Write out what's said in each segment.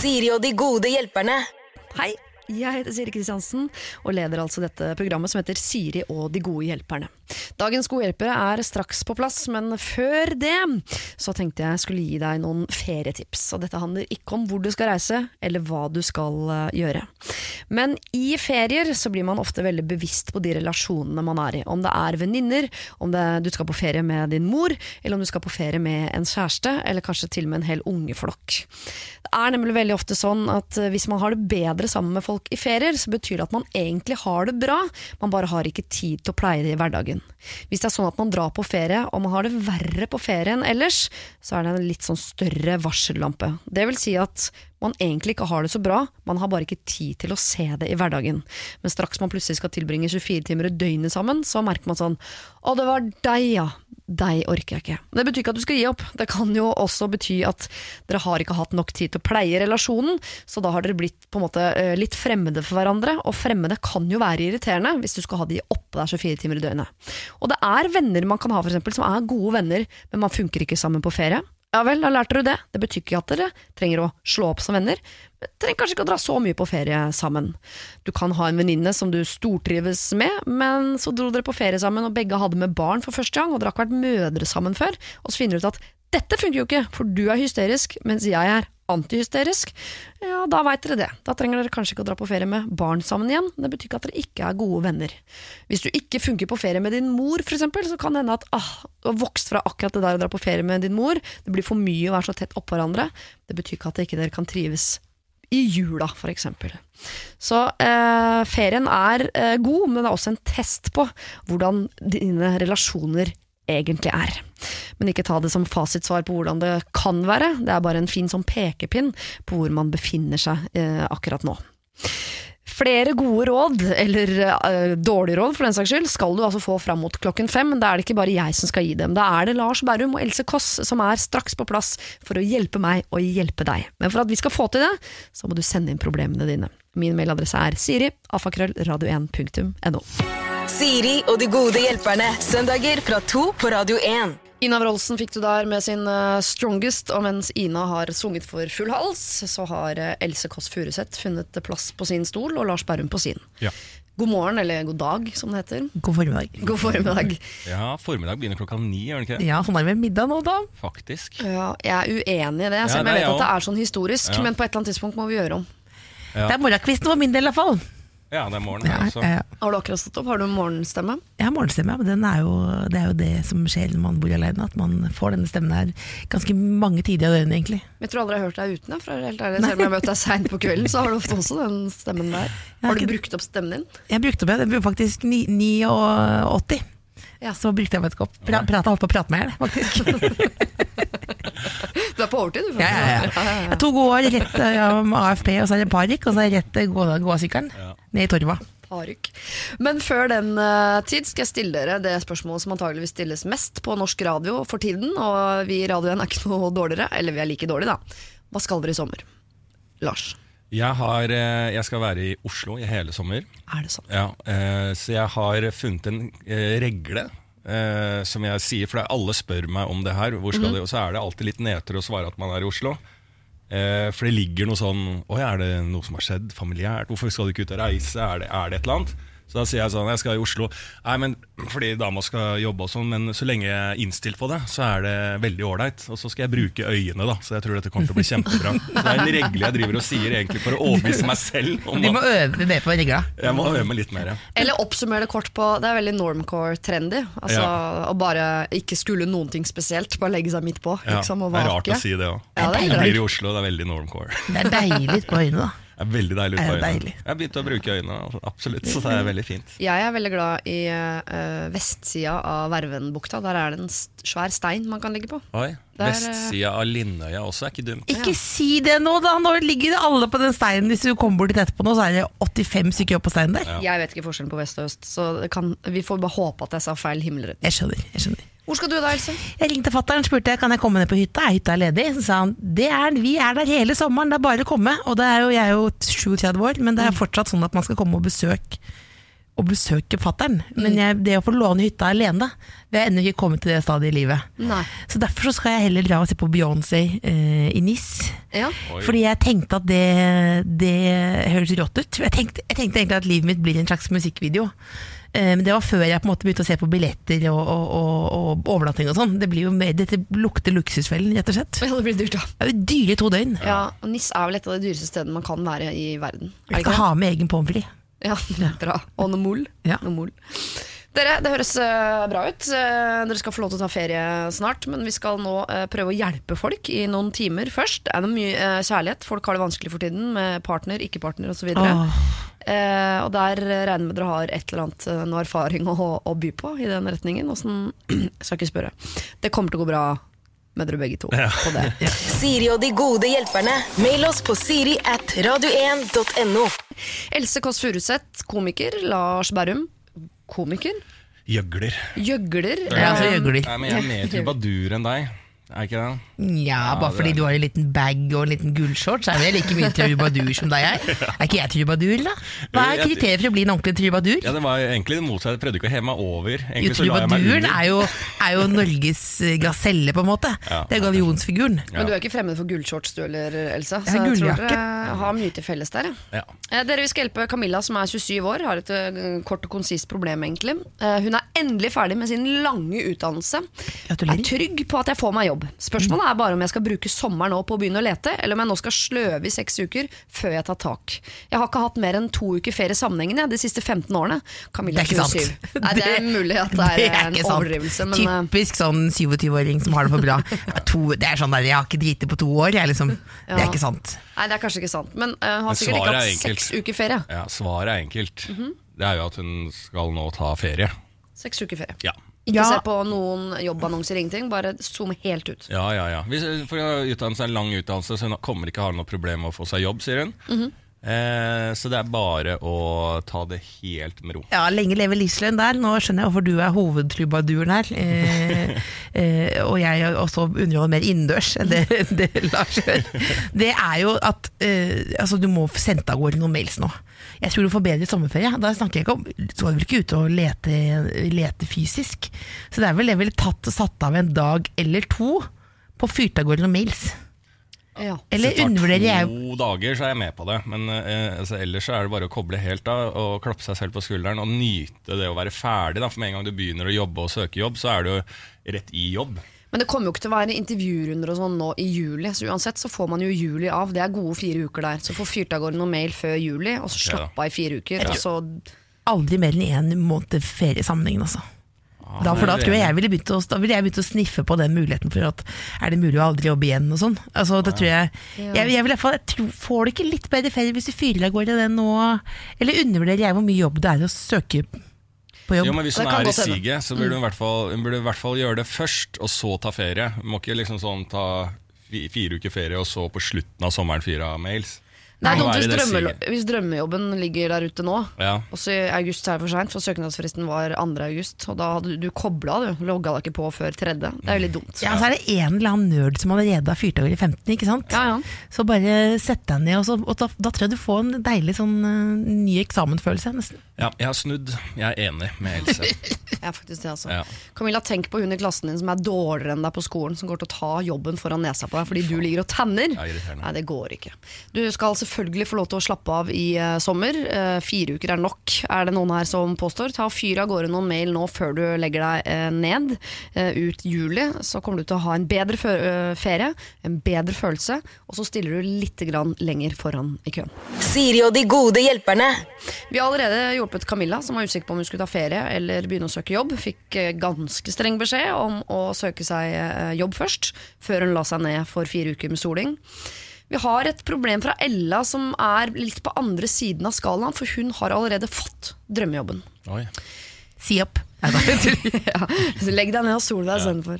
Siri og de gode hjelperne. Hei, jeg heter Siri Kristiansen og leder altså dette programmet som heter Siri og de gode hjelperne. Dagens gode hjelpere er straks på plass, men før det så tenkte jeg skulle gi deg noen ferietips. Og dette handler ikke om hvor du skal reise eller hva du skal eh, gjøre. Men i ferier så blir man ofte veldig bevisst på de relasjonene man er i. Om det er venninner, om det, du skal på ferie med din mor, eller om du skal på ferie med en kjæreste, eller kanskje til og med en hel ungeflokk. Det er nemlig veldig ofte sånn at eh, hvis man har det bedre sammen med folk i ferier, så betyr det at man egentlig har det bra, man bare har ikke tid til å pleie det i hverdagen. Hvis det er sånn at man drar på ferie, og man har det verre på ferie enn ellers, så er det en litt sånn større varsellampe. Det vil si at man egentlig ikke har det så bra, man har bare ikke tid til å se det i hverdagen. Men straks man plutselig skal tilbringe 24 timer i døgnet sammen, så merker man sånn Å, det var deg, ja. Deg orker jeg ikke. Det betyr ikke at du skal gi opp. Det kan jo også bety at dere har ikke hatt nok tid til å pleie relasjonen, så da har dere blitt på en måte eh, litt fremmede for hverandre, og fremmede kan jo være irriterende hvis du skal ha de oppe der 24 timer i døgnet. Og det er venner man kan ha for eksempel, som er gode venner, men man funker ikke sammen på ferie. Ja vel, da lærte du det. Det betyr ikke at dere trenger å slå opp som venner. Dere trenger kanskje ikke å dra så mye på ferie sammen. Du kan ha en venninne som du stortrives med, men så dro dere på ferie sammen, og begge hadde med barn for første gang, og dere har ikke vært mødre sammen før, og så finner du ut at dette funker jo ikke, for du er hysterisk, mens jeg er antihysterisk. Ja, da veit dere det. Da trenger dere kanskje ikke å dra på ferie med barn sammen igjen. Det betyr ikke at dere ikke er gode venner. Hvis du ikke funker på ferie med din mor, eksempel, så kan det hende at ah, du har vokst fra akkurat det der å dra på ferie med din mor. Det blir for mye å være så tett oppå hverandre. Det betyr ikke at dere ikke kan trives i jula, eksempel. Så eh, ferien er eh, god, men det er også en test på hvordan dine relasjoner egentlig er. Men ikke ta det som fasitsvar på hvordan det kan være, det er bare en fin sånn pekepinn på hvor man befinner seg eh, akkurat nå. Flere gode råd, eller uh, dårlige råd for den saks skyld, skal du altså få fram mot klokken fem. Da er det ikke bare jeg som skal gi dem. Da er det Lars Berrum og Else Kåss som er straks på plass for å hjelpe meg og hjelpe deg. Men for at vi skal få til det, så må du sende inn problemene dine. Min mailadresse er siri, alfakrøll, radio1.no. Siri og de gode hjelperne. Søndager fra to på Radio 1. Ina Wroldsen fikk du der med sin uh, Strongest, og mens Ina har sunget for full hals, så har uh, Else Kåss Furuseth funnet plass på sin stol, og Lars Berrum på sin. Ja. God morgen, eller god dag, som det heter. God formiddag. God formiddag. ja, formiddag begynner klokka ni, gjør den ikke det? Ja, sånn er med middag nå, da. Faktisk. Ja, jeg er uenig i det, selv om ja, jeg vet jeg at det er sånn historisk, Ja. men på et eller annet tidspunkt må vi gjøre om. Ja. Det er morgenkvisten for min del, i hvert fall. Ja, det er morgen her også. ja. Har du akkurat stått opp? Har du morgenstemme? Jeg har morgenstemme, men den er jo, det er jo det som skjer når man bor alene. At man får denne stemmen her ganske mange tider av døgnet, egentlig. Jeg tror aldri jeg har hørt deg uten. For helt ærlig. Selv om jeg har møtt deg seint på kvelden, så har du ofte også den stemmen der. Har du brukt opp stemmen din? Jeg brukte opp, jeg, Den ble faktisk ni- 89, Ja. så brukte jeg meg et kopp. Pra, prata holdt på å prate med deg, faktisk. Du er på overtid, du. Ja, ja, ja. Jeg to gode år rett eh, med AFP, og så er det parik, og så er det rett eh, gå- gåsykkelen Ja. Ned i torva. Parykk. Men før den uh, tid skal jeg stille dere det spørsmålet som antageligvis stilles mest på norsk radio for tiden. Og vi i radioen er ikke noe dårligere, eller vi er like dårlige, da. Hva skal dere i sommer? Lars, Jeg, har, eh, jeg skal være i Oslo i hele sommer. er det sånn? Ja, eh, så jeg har funnet en regle. eh, som jeg sier, for alle spør meg om det her, hvor skal de, og så er det alltid litt nedtur å svare at man er i Oslo. Eh, for det ligger noe sånn Oi, er det noe som har skjedd familiært? Hvorfor skal du ikke ut og reise? Er det, er det et eller annet? Så da sier jeg sånn, jeg skal i Oslo. Nei, men fordi dama skal jobbe og sånn, men så lenge jeg er innstilt på det, så er det veldig ålreit. Og så skal jeg bruke øyene, da. Så jeg tror dette kommer til å bli kjempebra. Så det er en regle jeg driver og sier egentlig for å overbevise meg selv om du må øve mer på regla. jeg må øve meg litt mer. ja. Eller oppsummere det kort på Det er veldig normcore-trendy. Altså Å bare ikke skulle noen ting spesielt, bare legge seg midt på. Ja, Liksom, og det er rart å si det òg. Ja, det jeg blir i Oslo, det er veldig normcore. Det er deilig på øynene, da. Det er veldig deilig ut på øynene. deilig? Jeg har begynt å bruke øynene, absolutt, så det er veldig fint. Jeg er veldig glad i uh, vestsida av Vervenbukta. Der er det en svær stein man kan ligge på. Oi, Der, eh, Vestsida av Lindøya også er ikke dumt. Ikke si det nå, da! Nå ligger alle på den steinen. Hvis du kommer bort dit etterpå nå, så er det 85 stykker opp på steinen der. Ja. Jeg vet ikke forskjellen på vest og øst, så kan, vi får bare håpe at jeg sa feil himmelretning. Jeg skjønner. jeg skjønner Hvor skal du da, Else? Jeg ringte fatteren spurte kan jeg komme ned på hytta. Er hytta ledig? Så sa han det er, vi er der hele sommeren, det er bare å komme. Og det er jo, jeg er jo 37 år, men det er fortsatt sånn at man skal komme og besøke å besøke fattern. Men jeg, det å få låne hytta alene, vi har ennå ikke kommet til det stadiet i livet. Nei. Så derfor så skal jeg heller dra og se på Beyoncé eh, i Nis. Ja. Fordi jeg tenkte at det, det høres rått ut. Jeg tenkte, jeg tenkte egentlig at livet mitt blir en slags musikkvideo. Eh, Men det var før jeg på en måte begynte å se på billetter og, og, og, og overnatting og sånn. Det blir jo mer, Dette lukter luksusfellen, rett og slett. ja, det blir dyrt, da. Det er jo dyre to døgn. Ja, og NIS er vel et av de dyreste stedene man kan være i verden. Vi skal ha med egen pommes frites. Ja, bra. Og noe mol. Ja. Noe mol. Dere, det høres eh, bra ut. Eh, dere skal få lov til å ta ferie snart, men vi skal nå prøve å hjelpe folk i noen timer først. Det er noe mye kjærlighet. Folk har det vanskelig for tiden med partner, ikke partner osv. Eh, og der regner med dere har et eller annet eh, noe erfaring å, å by på i den retningen. Åssen Jeg skal ikke spørre. Det kommer til å gå bra med dere begge to på det. Siri og de gode hjelperne. Mail oss på siri at radio1.no. Else Kåss Furuseth, komiker. Lars Berrum, komiker. Gjøgler. Gjøgler. Er altså eh, gjøgler. Nei, men jeg er mer trubadur enn deg. Er ikke det? Ja, bare fordi er- du har en liten bag og en liten gullshorts, er vel like mye trubadur som deg er? Er ikke jeg trubadur, da? Hva er Jo, kriteriet for å bli en ordentlig trubadur? Ja, det var egentlig det motsatte. Jeg prøvde ikke å heve meg over. Egentlig meg trubaduren er jo, er jo Norges eh, gaselle, på en måte. Ja. Det er gallionsfiguren. Men du er ikke fremmed for gullshorts du heller, Elsa? Så Jeg tror dere har mye til felles der. Ja. Ja. Eh, Dere vi skal hjelpe Camilla som er 27 år, har et eh, kort og konsist problem egentlig. Hun er endelig ferdig med sin lange utdannelse. Gratulerer. Er trygg på at jeg får meg jobb. Spørsmålet er bare om jeg skal bruke sommeren nå på å begynne å lete, eller om jeg nå skal sløve i seks uker før jeg tar tak. Jeg har ikke hatt mer enn to uker ferie sammenhengende de siste 15 årene. Camilla Det er ikke sant. Nei, det er mulig at det er, en er en overdrivelse, men eh, Typisk sånn 27-åring som har det for bra. To, det er sånn der, Jeg har ikke driti på to år. Jeg liksom, Det er ikke sant. Nei, det er kanskje ikke sant. Men uh, har Men sikkert ikke er hatt seks uker ferie. Ja, Svaret er enkelt. Mhm. Det er jo at hun skal nå ta ferie. Seks uker ferie. Ja. Ikke Ja. se på noen jobbannonser, ingenting. Bare zoom helt ut. Ja, ja, ja. Hvis, for å utdannelse er en lang utdannelse, så hun kommer ikke ha noe problem med å få seg jobb, sier hun. Mhm. Eh, så det er bare å ta det helt med ro. Ja, Lenge leve livslønn der. Nå skjønner jeg hvorfor du er hovedtrubaduren her. Eh, eh, og jeg også underholder mer innendørs enn det, det Lars gjør. Det er jo at altså, du må sende av gårde noen mails nå. Jeg tror du får bedre sommerferie. Da snakker jeg ikke om Så er du vel ikke ute og lete, lete fysisk. Så det er vel det ville tatt og satt av en dag eller to på å av gårde noen mails. Ja. Eller undervurderer jeg to dager, så er jeg med på det. Men eh, altså, ellers så er det bare å koble helt av og klappe seg selv på skulderen og nyte det å være ferdig. Da. For med en gang du begynner å jobbe og søke jobb, så er du rett i jobb. Men det kommer jo ikke til å være intervjurunder og sånn nå i juli, så uansett så får man jo juli av. Det er gode fire uker der. Så får fyrt av gårde noen mail før juli, og så da. av i fire uker. Og så aldri mer enn én måned ferie sammenhengende, altså. Da, for da tror jeg jeg ville begynt å, da ville jeg begynt å sniffe på den muligheten for at er det mulig å aldri jobbe igjen og sånn. Altså, det tror jeg, jeg, jeg, vil i hvert fall, jeg tror, Får du ikke litt bedre ferie hvis du fyrer av gårde den nå? Eller undervurderer jeg hvor mye jobb det er å søke på jobb? Jo, men Hvis hun er i siget, så burde hun, i hvert fall, hun burde i hvert fall gjøre det først, og så ta ferie. Hun må ikke liksom sånn ta fire uker ferie, og så på slutten av sommeren fire av mails. Det er dumt hvis, drømme, hvis drømmejobben ligger der ute nå. Ja. Også i august er det for seint, for søknadsfristen var 2. august. Og da hadde du kobla, du. Logga deg ikke på før 3. Det er jo litt dumt. Ja, så er det en eller annen nerd som allerede har fyrt over i 15, ikke sant? Ja, ja. Så bare sett deg ned, og, så, og da, da tror jeg du får en deilig sånn eh, ny eksamensfølelse, nesten. ja, jeg har snudd. Jeg er enig med Else. Jeg er faktisk det, altså. Ja. Camilla, tenk på hun i klassen din som er dårligere enn deg på skolen, som går til å ta jobben foran nesa på deg fordi du ligger og tenner. Ja. Nei, det går ikke. Du skal selvfølgelig få lov til å slappe av i uh, sommer. Uh, fire uker er nok, er det noen her som påstår. Ta Fyr av gårde noen mail nå før du legger deg eh, ned ut juli. Så kommer du til å ha en bedre ferie, en bedre følelse, og så stiller du litt grann lenger foran i køen. Siri og de gode hjelperne. Vi har allerede hjulpet Camilla, som var usikker på om hun skulle ta ferie eller begynne å søke jobb. Fikk ganske streng beskjed om å søke seg jobb først, før hun la seg ned for fire uker med soling. Vi har et problem fra Ella som er litt på andre siden av skalaen, for hun har allerede fått drømmejobben. Oi. Si opp. Ja, legg deg ned og sol deg istedenfor.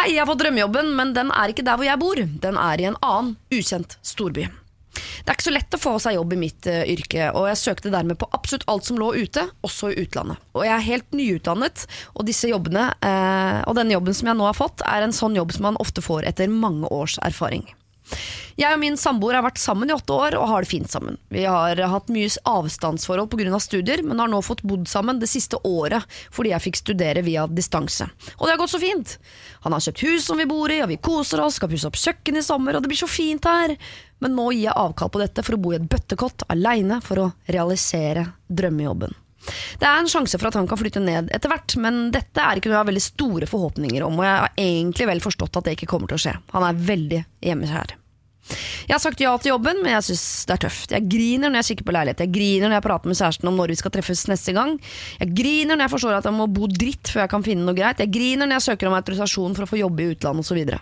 Hei, jeg har fått drømmejobben, men den er ikke der hvor jeg bor. Den er i en annen, ukjent storby. Det er ikke så lett å få seg jobb i mitt uh, yrke, og jeg søkte dermed på absolutt alt som lå ute, også i utlandet. Og jeg er helt nyutdannet, og disse jobbene, uh, og denne jobben som jeg nå har fått, er en sånn jobb som man ofte får etter mange års erfaring. Jeg og min samboer har vært sammen i åtte år og har det fint sammen. Vi har hatt mye avstandsforhold pga. studier, men har nå fått bodd sammen det siste året fordi jeg fikk studere via distanse. Og det har gått så fint! Han har kjøpt hus som vi bor i, og vi koser oss, skal pusse opp kjøkken i sommer, og det blir så fint her! Men nå gir jeg avkall på dette for å bo i et bøttekott aleine for å realisere drømmejobben. Det er en sjanse for at han kan flytte ned etter hvert, men dette er ikke noe jeg har veldig store forhåpninger om, og jeg har egentlig vel forstått at det ikke kommer til å skje. Han er veldig hjemmekjær. Jeg har sagt ja til jobben, men jeg syns det er tøft. Jeg griner når jeg kikker på leilighet, jeg griner når jeg prater med kjæresten om når vi skal treffes neste gang. Jeg griner når jeg forstår at jeg må bo dritt før jeg kan finne noe greit. Jeg griner når jeg søker om autorisasjon for å få jobbe i utlandet osv.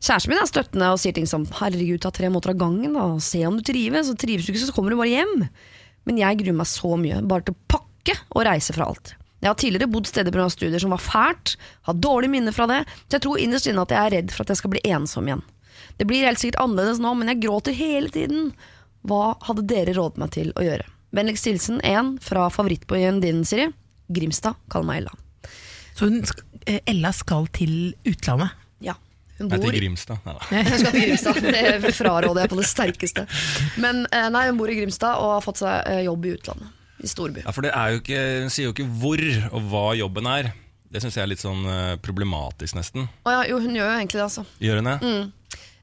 Kjæresten min er støttende og sier ting som 'herregud, ta tre måter av gangen, da, se om du trives', og trives du ikke, så kommer du bare hjem. Men jeg gruer meg så mye, bare til å pakke og reise fra alt. Jeg har tidligere bodd steder pga. studier som var fælt, har dårlige minner fra det, så jeg tror innerst inne at jeg er redd for at jeg skal bli ensom igjen. Det blir helt sikkert annerledes nå, men jeg gråter hele tiden. Hva hadde dere rådet meg til å gjøre? Vennligst hilsen én fra favorittbyen din, Siri. Grimstad. Kall meg Ella. Så hun, eh, Ella skal til utlandet. Ja. Hun Jeg Nei, til Grimstad. Neida. Hun skal til Grimstad. Det fraråder jeg på det sterkeste. Men eh, nei, hun bor i Grimstad og har fått seg eh, jobb i utlandet. I storby. Ja, for det er jo ikke, Hun sier jo ikke hvor og hva jobben er. Det syns jeg er litt sånn problematisk, nesten. Å ja, jo, hun gjør jo egentlig det, altså. Gjør hun det? Mm.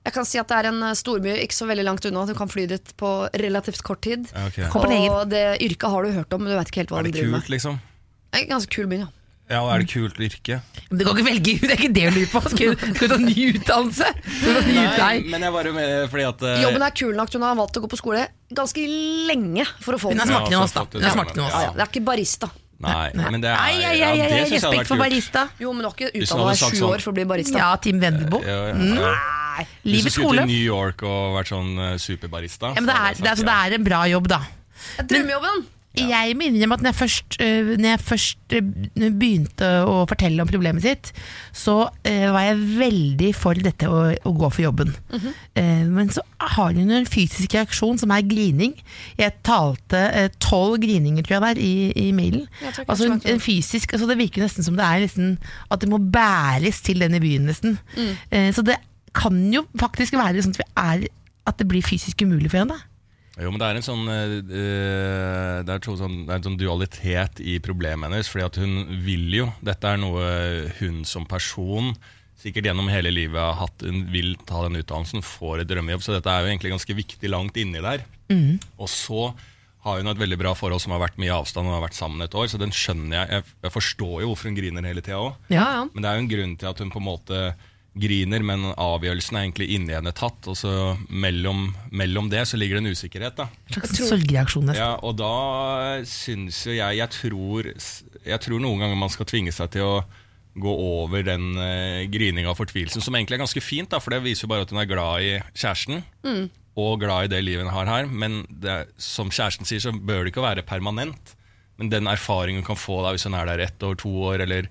Jeg kan si at det er en eh, storby ikke så veldig langt unna. Du kan fly dit på relativt kort tid. Okay. Og det yrket har du hørt om, men du vet ikke helt hva Er det driver kult, med. liksom? Det er en ganske kul by, ja. Ja, og Er det kult yrke? Men du kan ikke velge, det er ikke det du lurer på. Skal du, skal du ta ny utdannelse? Du Nei. men jeg var jo med fordi at uh, Jobben er kul nok hun har valgt å gå på skole ganske lenge for å få er den. da. Hun er smartere enn oss. Ja, ja, det er ikke barista. Nei, men det er Ai, ai, ja, ai, det ai, synes jeg hadde respekt for kult. barista. Jo, men du har ikke Hvis hun utdanna hadde sagt sju sånn- år for å bli barista. Ja, Team Vendelbo. Ja, ja, Mm. ja. Nei. Hvis du Livets skulle skole. til New York og vært sånn eh, superbarista Ja, men det, så hadde er, jeg det, er, sagt altså, det er en bra jobb, da. Drømmejobben! Jeg må innrømme at når jeg først, øh, når jeg først øh, begynte å fortelle om problemet sitt, så øh, var jeg veldig for dette å, å gå for jobben. Eh, men så har hun en fysisk reaksjon som er grining. Jeg talte tolv grininger, tror jeg det er, i, i mailen. Altså en, en fysisk, altså Det virker nesten som det er nesten, at det må bæres til denne byen, nesten. Mm. så det kan jo faktisk være sånn at, vi er, at det blir fysisk umulig for henne. Jo, men det er en sånn eh, Det er, to sånn, det er en sånn dualitet i problemet hennes. Fordi at hun vil jo Dette er noe hun som person sikkert gjennom hele livet har hatt Hun vil ta den utdannelsen, får et drømmejobb. Så dette er jo egentlig ganske viktig langt inni der. Og så har hun et veldig bra forhold som har vært mye avstand og har vært sammen et år. Så den skjønner jeg. Jeg, jeg forstår jo hvorfor hun griner hele tida òg. Ja, ja. Men det er jo en grunn til at hun på en måte griner, men avgjørelsen er egentlig inni henne tatt. Og så mellom, mellom det så ligger det en usikkerhet. da. En slags sorgreaksjon, nesten. Ja, og da syns jo jeg jeg tror, jeg tror noen ganger man skal tvinge seg til å gå over den uh, grininga og fortvilelsen, som egentlig er ganske fint, da, for det viser jo bare at hun er glad i kjæresten. Og glad i det livet hun har her. Men det, som kjæresten sier, så bør det ikke være permanent. Men den erfaringen hun kan få da, hvis hun er der ett år, to år, eller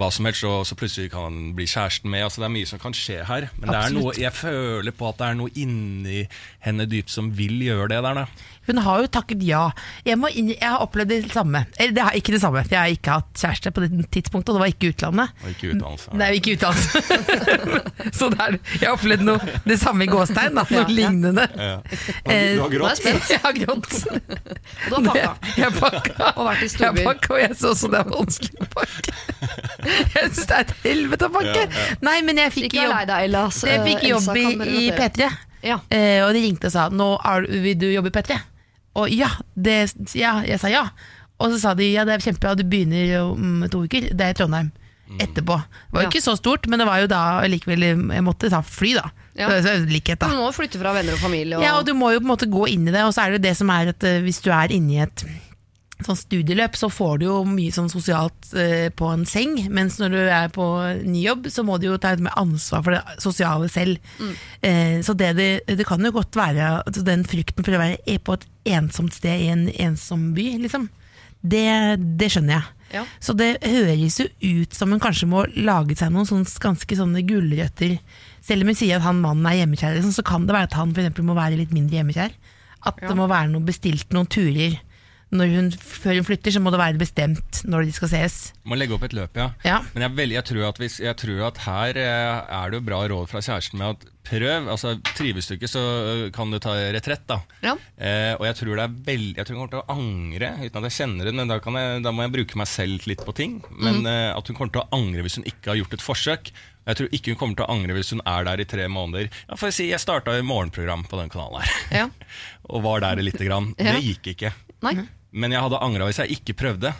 hva som helst, og så plutselig kan han bli kjæresten med. Altså, det er mye som kan skje her. Men det er noe, jeg føler på at det er noe inni henne dypt som vil gjøre det der. da. Hun har jo takket ja. Jeg, må inn, jeg har opplevd det samme. Eller det er ikke det samme, for jeg har ikke hatt kjæreste på det tidspunktet, og det var ikke utlandet. Og ikke utdannelse. Nei, ikke utdannelse. Så det er, jeg har opplevd noe det samme i gåstein, da, noe Ja, ja. lignende. Ja. Du har grått? Jeg har grått. Og du har pakka. Jeg pakka. Og vært i Jeg storbyer. pakka, og jeg så også det er vanskelig å pakke. Jeg syns det er et helvete å pakke. Ja, ja. Nei, men jeg fikk Ikke jobb, deg, Ella. så, jeg fikk jobb i, i. P3. Ja. Eh, og de ringte og sa nå er, du- vil du jobbe i P3. Og ja, det, ja, jeg sa ja. Og så sa de ja, det er kjempebra, du begynner om to uker. Det er i Trondheim. Etterpå. Det var jo Ja. ikke så stort, men det var jo da likevel Jeg måtte ta fly, da. Ja. Så likhet, da. Du må flytte fra venner og familie. Og, Ja, og du må jo på en måte gå inn i det, og så er det jo det som er at eh, hvis du er inne i et sånn studieløp, så får du jo mye sånn sosialt eh, på en seng, mens når du er på ny jobb, så må du jo ta litt mer ansvar for det sosiale selv. Eh, så det, det, det kan jo godt være altså den frykten for å være på et ensomt sted i en ensom by, liksom. Det, det skjønner jeg. Ja. Så det høres jo ut som hun kanskje må lage seg noen sånne, ganske sånne gulrøtter. Selv om hun sier at han mannen er hjemmekjær, liksom, så kan det være at han for eksempel må være litt mindre hjemmekjær. At Ja. det må være noe bestilt noen turer når hun, før hun flytter, så må det være bestemt når de skal ses. Må legge opp et løp, ja. Ja. Men jeg, veldig, jeg, tror at hvis, jeg tror at her eh, er det jo bra råd fra kjæresten med at prøv. altså Trives du ikke, så eh, kan du ta retrett. da. Ja. Eh, og jeg tror det er veldig, jeg tror hun kommer til å angre uten at jeg kjenner det. Men da, jeg, da må jeg bruke meg selv litt på ting. Men mm. eh, at hun kommer til å angre hvis hun ikke har gjort et forsøk. Jeg tror ikke hun kommer til å angre hvis hun er der i tre måneder. Ja, for å si, Jeg starta morgenprogram på den kanalen her, Ja. og var der lite grann. Ja. Det gikk ikke. Nei, Men jeg hadde angra hvis jeg ikke prøvde.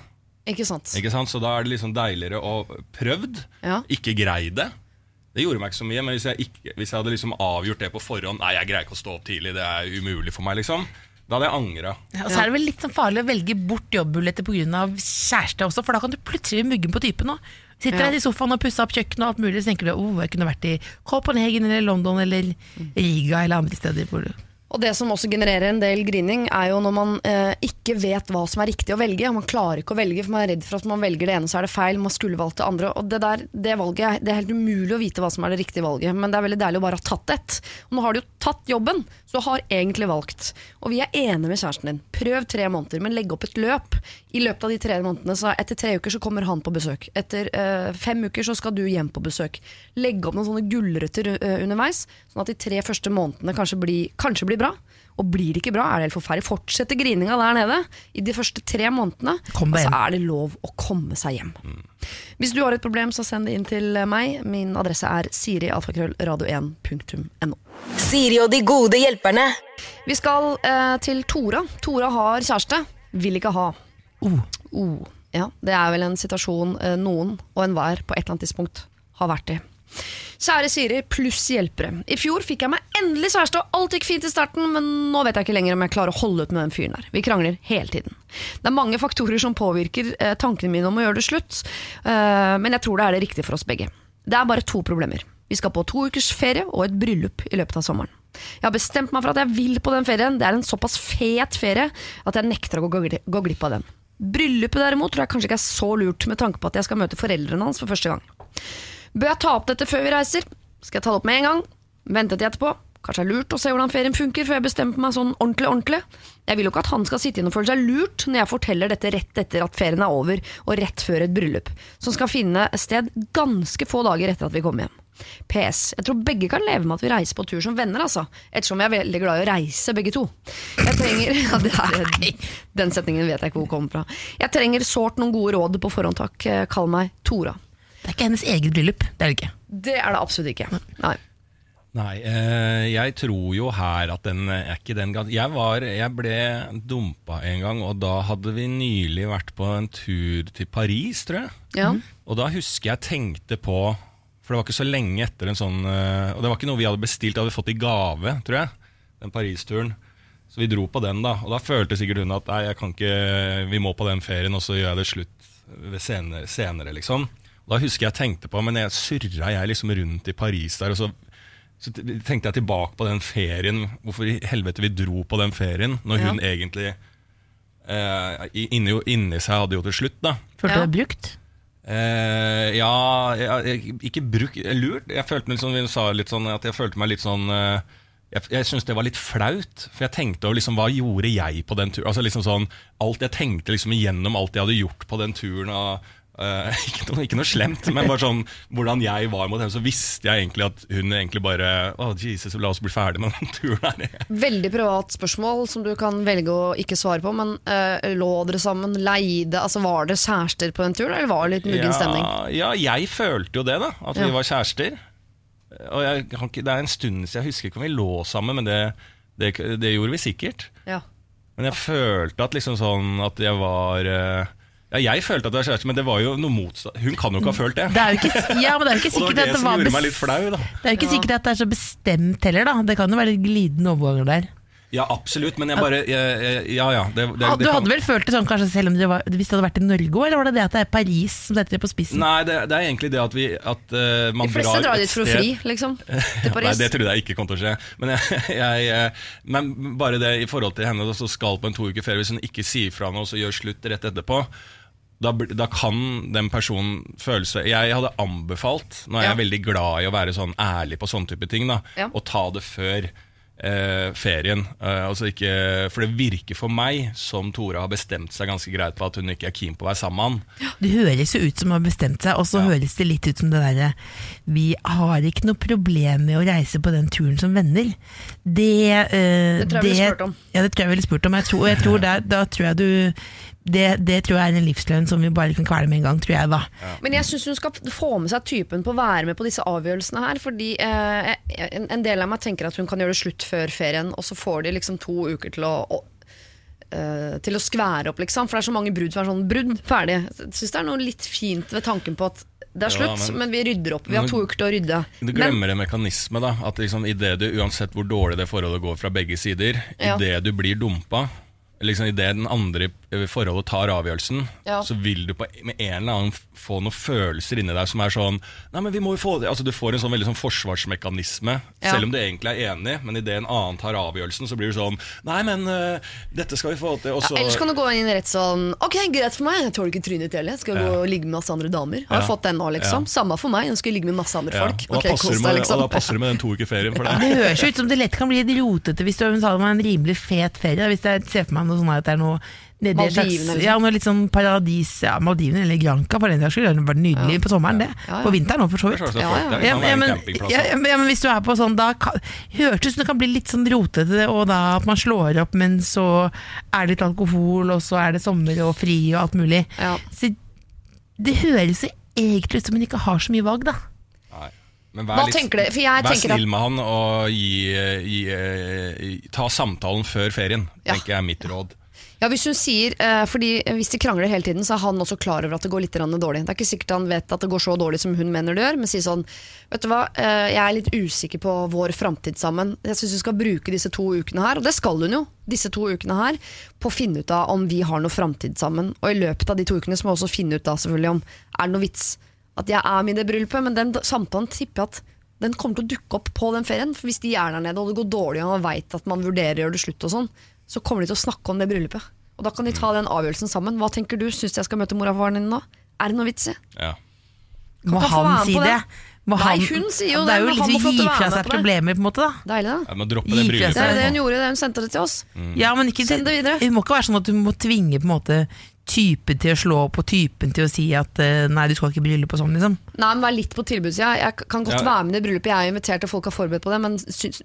ikke sant. Ikke sant? Så da er det liksom deiligere å prøvd, Ja. ikke greid det. Det gjorde meg ikke så mye, men hvis jeg, ikke, hvis jeg hadde liksom avgjort det på forhånd Nei, jeg greier ikke å stå opp tidlig, det er umulig for meg, liksom. Da hadde jeg angra. Ja, og så er det vel litt sånn farlig å velge bort jobbmuligheter pga. kjæreste også, for da kan du plutselig bli muggen på typen òg. Sitter Ja. der i sofaen og pusser opp kjøkkenet og alt mulig, så tenker du oh, jeg kunne vært i Copenhagen eller London eller Riga eller andre steder. Hvor du Og det som også genererer en del grining, er jo når man eh, ikke vet hva som er riktig å velge. Man klarer ikke å velge, for man er redd for at man velger det ene, så er det feil. Man skulle valgt det andre. Og det, der, det valget, det er helt umulig å vite hva som er det riktige valget, men det er veldig deilig å bare ha tatt et. Og nå har du jo tatt jobben, så har egentlig valgt. Og vi er enige med kjæresten din. Prøv tre måneder, men legg opp et løp. I løpet av de tre månedene, så etter tre uker så kommer han på besøk. Etter eh, fem uker så skal du hjem på besøk. Legg opp noen sånne gulrøtter eh, underveis, sånn at de tre første månedene kanskje blir, kanskje blir bra. Og blir det ikke bra, er det helt forferdelig. Fortsetter grininga der nede i de første tre månedene, Kom og så er det lov å komme seg hjem. Hvis du har et problem, så send det inn til meg. Min adresse er sirialfakrøllradio1.no. Siri og de gode hjelperne. Vi skal eh, til Tora. Tora har kjæreste, vil ikke ha. Oh, Oh, ja, det er vel en situasjon eh, noen og enhver på et eller annet tidspunkt har vært i. Kjære Siri pluss hjelpere. I fjor fikk jeg meg endelig kjæreste, og alt gikk fint i starten, men nå vet jeg ikke lenger om jeg klarer å holde ut med den fyren der. Vi krangler hele tiden. Det er mange faktorer som påvirker eh, tankene mine om å gjøre det slutt, eh, men jeg tror det er det riktige for oss begge. Det er bare to problemer. Vi skal på to ukers ferie og et bryllup i løpet av sommeren. Jeg har bestemt meg for at jeg vil på den ferien. Det er en såpass fet ferie at jeg nekter å gå glipp av den. Bryllupet derimot tror jeg kanskje ikke er så lurt med tanke på at jeg skal møte foreldrene hans for første gang. Bør jeg ta opp dette før vi reiser? Skal jeg ta det opp med en gang? Vente til etterpå? Kanskje det er lurt å se hvordan ferien funker før jeg bestemmer meg sånn ordentlig ordentlig? Jeg vil jo ikke at han skal sitte igjen og føle seg lurt når jeg forteller dette rett etter at ferien er over, og rett før et bryllup, som skal finne sted ganske få dager etter at vi kommer hjem. PS. Jeg tror begge kan leve med at vi reiser på tur som venner, altså. Ettersom vi er veldig glad i å reise, begge to. Jeg trenger ja, det er, Den setningen vet jeg ikke hvor kommer fra. Jeg trenger sårt noen gode råd på forhånd, takk. Kall meg Tora. det er ikke hennes eget bryllup. Det er det ikke. Det er det absolutt ikke. Nei. Nei, eh, jeg tror jo her at den er ikke den gan- jeg, var, jeg ble dumpa en gang, og da hadde vi nylig vært på en tur til Paris, tror jeg. Ja. Og da husker jeg tenkte på For det var ikke så lenge etter en sånn eh, Og det var ikke noe vi hadde bestilt, det hadde vi fått i gave, tror jeg. Den Paris-turen. Så vi dro på den, da. Og da følte sikkert hun at nei, jeg kan ikke, vi må på den ferien, og så gjør jeg det slutt ved senere, senere liksom. Og da husker jeg tenkte på, men jeg surra jeg liksom rundt i Paris der, og så så tenkte jeg tilbake på den ferien, hvorfor i helvete vi dro på den ferien, når Ja. hun egentlig eh, inni, inni seg hadde jo til slutt, da. Følte Ja. du deg brukt? Eh, ja, jeg, ikke bruk lurt. Jeg følte meg litt sånn, at jeg følte meg litt sånn eh, Jeg, jeg syntes det var litt flaut, for jeg tenkte over liksom, hva gjorde jeg på den turen? Altså liksom sånn, alt Jeg tenkte liksom igjennom alt jeg hadde gjort på den turen. Og, eh, ikke, noe, ikke noe slemt, men bare sånn hvordan jeg var mot henne. Så visste jeg egentlig at hun egentlig bare Å, Jesus, la oss bli ferdig med den turen her. Veldig privat spørsmål som du kan velge å ikke svare på, men uh, lå dere sammen, leide, altså var det kjærester på den turen, eller var det litt muggen stemning? Ja, ja, jeg følte jo det, da. At Ja. vi var kjærester. Og jeg, Det er en stund siden, jeg husker ikke om vi lå sammen, men det, det, det gjorde vi sikkert. Ja. Men jeg følte at liksom sånn at jeg var eh, Ja, jeg følte at det var kjæreste, men det var jo noe motstand. Hun kan jo ikke ha følt det. Det er jo ikke, ja, men det er jo ikke det sikkert det at det var gjorde bes- meg litt flau, da. Det er jo ikke sikkert at det er så bestemt heller, da. Det kan jo være litt glidende overganger der. Ja, absolutt, men jeg bare jeg, jeg, Ja ja. Det, det, Ah, det du kan- hadde vel følt det sånn kanskje selv om det var, hvis det hadde vært i Norge òg, eller var det det at det er Paris som setter det på spissen? Nei, det, det er egentlig det at vi at, uh, man De fleste drar drar dit for å fri, liksom. Til Paris. Nei, det trodde jeg ikke kom til å skje. Men, jeg, jeg, eh, men bare det i forhold til henne som skal på en to uker ferie, hvis hun ikke sier fra noe og så gjør slutt rett etterpå, da, da kan den personen føle seg Jeg hadde anbefalt, nå er jeg veldig glad i å være sånn ærlig på sånne type ting, da, Ja. å ta det før. eh, ferien. Eh, altså ikke, for det virker for meg som Tora har bestemt seg ganske greit på at hun ikke er keen på å være sammen med han. Det høres jo ut som hun har bestemt seg, og så høres det litt ut som det derre Vi har ikke noe problem med å reise på den turen som venner. Det, eh, Det tror jeg vi ville spurt om. Ja, det tror jeg ville spurt om. Jeg tror, jeg tror der, da tror jeg du det, det tror jeg er en livsløgn som vi bare kan kvele med en gang, tror jeg da. Men jeg syns hun skal få med seg typen på å være med på disse avgjørelsene her. Fordi eh, en, en del av meg tenker at hun kan gjøre det slutt før ferien, og så får de liksom to uker til å, å eh, til å skvære opp, liksom. For det er så mange brudd som er sånn brudd, ferdig. Jeg syns det er noe litt fint ved tanken på at det er Ja, slutt, men- men, vi rydder opp. Vi har to uker til å rydde. Du Men, glemmer en mekanisme. da At liksom i det du, Uansett hvor dårlig det forholdet går fra begge sider, Ja. idet du blir dumpa liksom Idet den andre forholdet tar avgjørelsen, Ja. så vil du på, med en eller annen få noen følelser inni deg som er sånn Nei, men vi må jo få det Altså Du får en sånn veldig sånn forsvarsmekanisme, Ja. selv om du egentlig er enig, men idet en annen tar avgjørelsen, så blir du sånn Nei, men uh, dette skal vi få til. Og ja, ellers kan du gå inn rett sånn Ok, greit for meg, jeg tåler ikke trynet til heller. Jeg skal gå og ligge med masse andre damer. Har Ja. fått den nå, liksom. Samme for meg, nå skal ligge med masse andre ja. folk. og, da Ok, passer med, liksom. og da passer det med den to uker ferien for deg. Det høres jo ut som det lett kan bli litt rotete hvis du var en rimelig fet ferie. Hvis jeg ser for meg noe sånn at det er noe nedi et slags- Maldivene, liksom. Ja, noe litt sånn paradis, ja, Maldivene eller Granca for den saks skyld. Det var nydelig Ja. på sommeren, det. Ja, ja. På vinteren òg, for så vidt. Ja, ja. Ja, ja, men, ja, ja, men- hvis du er på sånn Da kan, hørtes det ut som det kan bli litt sånn rotete, og da at man slår opp, men så er det litt alkohol, og så er det sommer og fri og alt mulig. Ja. Så det høres jo egentlig ut som hun ikke har så mye valg, da. Nei. Men vær litt- Vær snill med han og gi, gi, gi, ta samtalen før ferien, Ja. tenker jeg er mitt råd. Ja, hvis hun sier, eh, fordi Hvis de krangler hele tiden, så er han også klar over at det går litt dårlig. Det er ikke sikkert han vet at det går så dårlig som hun mener det gjør, men sier sånn Vet du hva, eh, jeg er litt usikker på vår framtid sammen. Jeg syns vi skal bruke disse to ukene her, og det skal hun jo, disse to ukene her, på å finne ut av om vi har noe framtid sammen. Og i løpet av de to ukene så må jeg også finne ut da selvfølgelig om er det noe vits at jeg er med i det bryllupet, men den samtalen tipper jeg at den kommer til å dukke opp på den ferien. For hvis de er der nede og det går dårlig og man veit at man vurderer å gjøre det slutt og sånn, så kommer de til å snakke om det bryllupet. Og da kan de ta den avgjørelsen sammen. Hva tenker du? Syns jeg skal møte mor og faren din nå? Er det noe vits i? Ja. Må han si det? det. Må Nei, hun sier jo det. er jo liksom gi til å være fra seg problemer, på en måte. da Deilig, da. Må droppe det bryllupet. Det er det hun gjorde, det hun sendte det til oss. Ja, men ikke, Send det videre. det må ikke være sånn at du må tvinge på en måte typen til å slå på typen til å si at eh, nei, du skal ikke bryllup og sånn, liksom. Nei, men Vær litt på tilbudssida. Jeg kan godt Ja. være med i det bryllupet, jeg er invitert og folk har forberedt på det, men syns,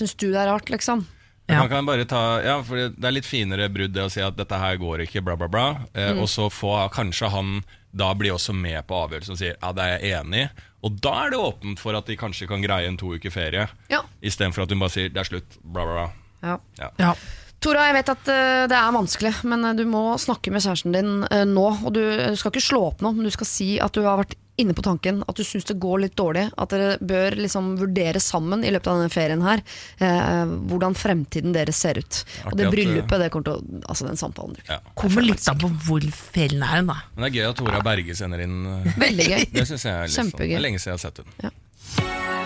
syns du det er rart, liksom? Ja. Man kan bare ta, ja, for Det er litt finere brudd det å si at dette her går ikke, bla, bla, bla. Eh, Mm. Og så få kanskje han da blir også med på avgjørelsen og sier ja, det er jeg enig i. Og da er det åpent for at de kanskje kan greie en to uker ferie, Ja. istedenfor at hun bare sier det er slutt, bla, bla, bla. ja. Ja. Tora, jeg vet at eh, det er vanskelig, men eh, du må snakke med kjæresten din eh, nå. Og du, du skal ikke slå opp nå, men du skal si at du har vært inne på tanken, at du syns det går litt dårlig. At dere bør liksom vurdere sammen i løpet av denne ferien her eh, hvordan fremtiden deres ser ut. Og det bryllupet, det kommer til å Altså den samtalen. Ja. Kommer litt an på hvor ferien er hen, da. Men det er gøy at Tora Berge sender inn eh, Veldig gøy. Det synes jeg er litt sånn, det er lenge siden jeg har sett henne.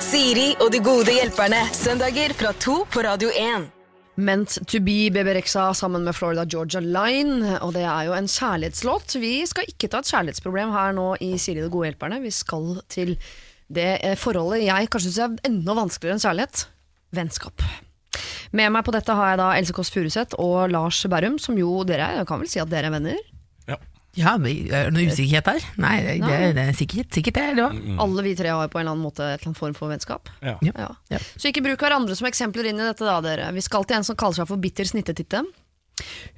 Siri og de gode hjelperne. Søndager fra to på Radio 1. Meant to be Bebe Rexha sammen med Florida Georgia Line. Og det er jo en kjærlighetslåt. Vi skal ikke ta et kjærlighetsproblem her nå i Siri de gode hjelperne. Vi skal til det eh, forholdet jeg kanskje syns er enda vanskeligere enn kjærlighet. Vennskap. Med meg på dette har jeg da Else Kåss Furuseth og Lars Berrum, som jo dere er, jeg kan vel si at dere er venner? Ja. Er det noe usikkerhet der? Nei, det, det, det er sikkert, sikkert det. det var. Alle vi tre har på en eller annen måte et eller annet form for vennskap. Ja. Ja. Ja. Ja. Så ikke bruk hverandre som eksempler inn i dette, da, dere. Vi skal til en som kaller seg for Bitter snittetitte.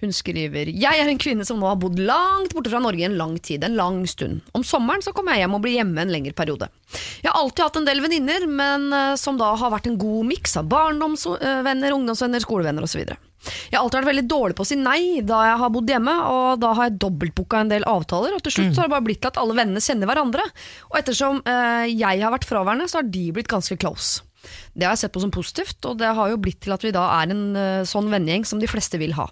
Hun skriver Jeg er en kvinne som nå har bodd langt borte fra Norge i en lang tid, en lang stund. Om sommeren så kommer jeg hjem og blir hjemme en lengre periode. Jeg har alltid hatt en del venninner, men eh, som da har vært en god miks av barndomsvenner, ungdomsvenner, skolevenner osv. Jeg har alltid vært veldig dårlig på å si nei da jeg har bodd hjemme, og da har jeg dobbeltbooka en del avtaler, og til slutt så har det bare blitt til at alle vennene kjenner hverandre. Og ettersom eh, jeg har vært fraværende, så har de blitt ganske close. Det har jeg sett på som positivt, og det har jo blitt til at vi da er en eh, sånn vennegjeng som de fleste vil ha.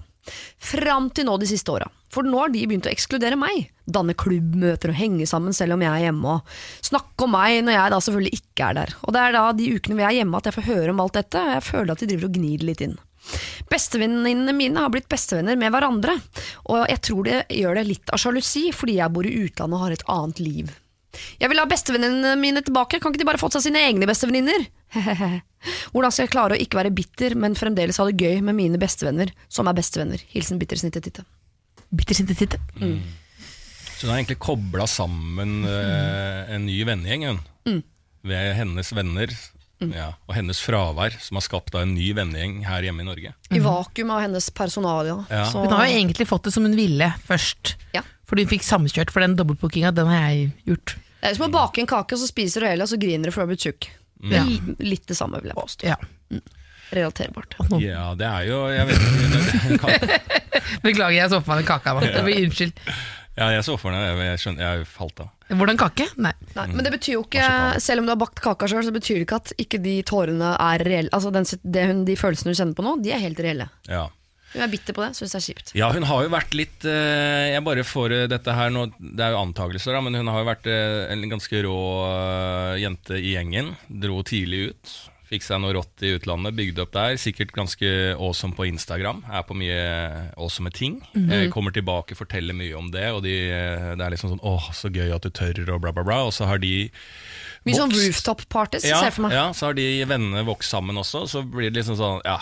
Fram til nå de siste åra. For nå har de begynt å ekskludere meg. Danne klubbmøter og henge sammen selv om jeg er hjemme. Og snakke om meg når jeg da selvfølgelig ikke er der. Og det er da de ukene vi er hjemme at jeg får høre om alt dette, og jeg føler at de driver og gnir litt inn. Bestevenninnene mine har blitt bestevenner med hverandre, og jeg tror det gjør det litt av sjalusi fordi jeg bor i utlandet og har et annet liv. Jeg vil ha bestevenninnene mine tilbake, kan ikke de bare fått seg sine egne bestevenninner? Hvordan skal jeg klare å ikke være bitter, men fremdeles ha det gøy med mine bestevenner, som er bestevenner? Hilsen bittersnittet Titte. Mm. Så hun har egentlig kobla sammen uh, en ny vennegjeng hun. Mm. ved hennes venner ja, og hennes fravær, som har skapt da en ny vennegjeng her hjemme i Norge. I vakuum av hennes personalia. Ja. Så, Hun har jo egentlig fått det som hun ville først. Ja. Fordi hun fikk samkjørt, for den dobbeltbookinga, den har jeg gjort. det er som å bake en kake, og så spiser du hele, og så griner du for du har blitt tjukk. Det er Litt det samme, vil jeg påstå. Ja. Relaterbart. Ja, det er jo Jeg vet ikke Beklager, jeg så på meg den kaka. Unnskyld. Ja, jeg så for meg jeg, jeg, skjønner, jeg falt av. Hvordan kake? Nei. Nei, men det betyr jo ikke, selv om du har bakt kaka sjøl, så betyr det ikke at ikke de tårene er reelle. Altså den, det hun, de følelsene hun kjenner på nå, de er helt reelle. Ja. Hun er bitter på det, syns det er kjipt. Ja, hun har jo vært litt eh, Jeg bare får eh, dette her nå Det er jo antakelser, da, men hun har jo vært eh, en ganske rå jente i gjengen. Dro tidlig ut. Fikk seg noe rått i utlandet, bygde opp der. Sikkert ganske awesome på Instagram. Er på mye awesome ting. eh, kommer tilbake, forteller mye om det, og de, eh, det er liksom sånn åh, så gøy at du tør, og bla, bla, bla. Og så har de Mye sånn rooftop-parties, ja, ser jeg for meg. Ja, så har de vennene vokst sammen også, så blir det liksom sånn Ja,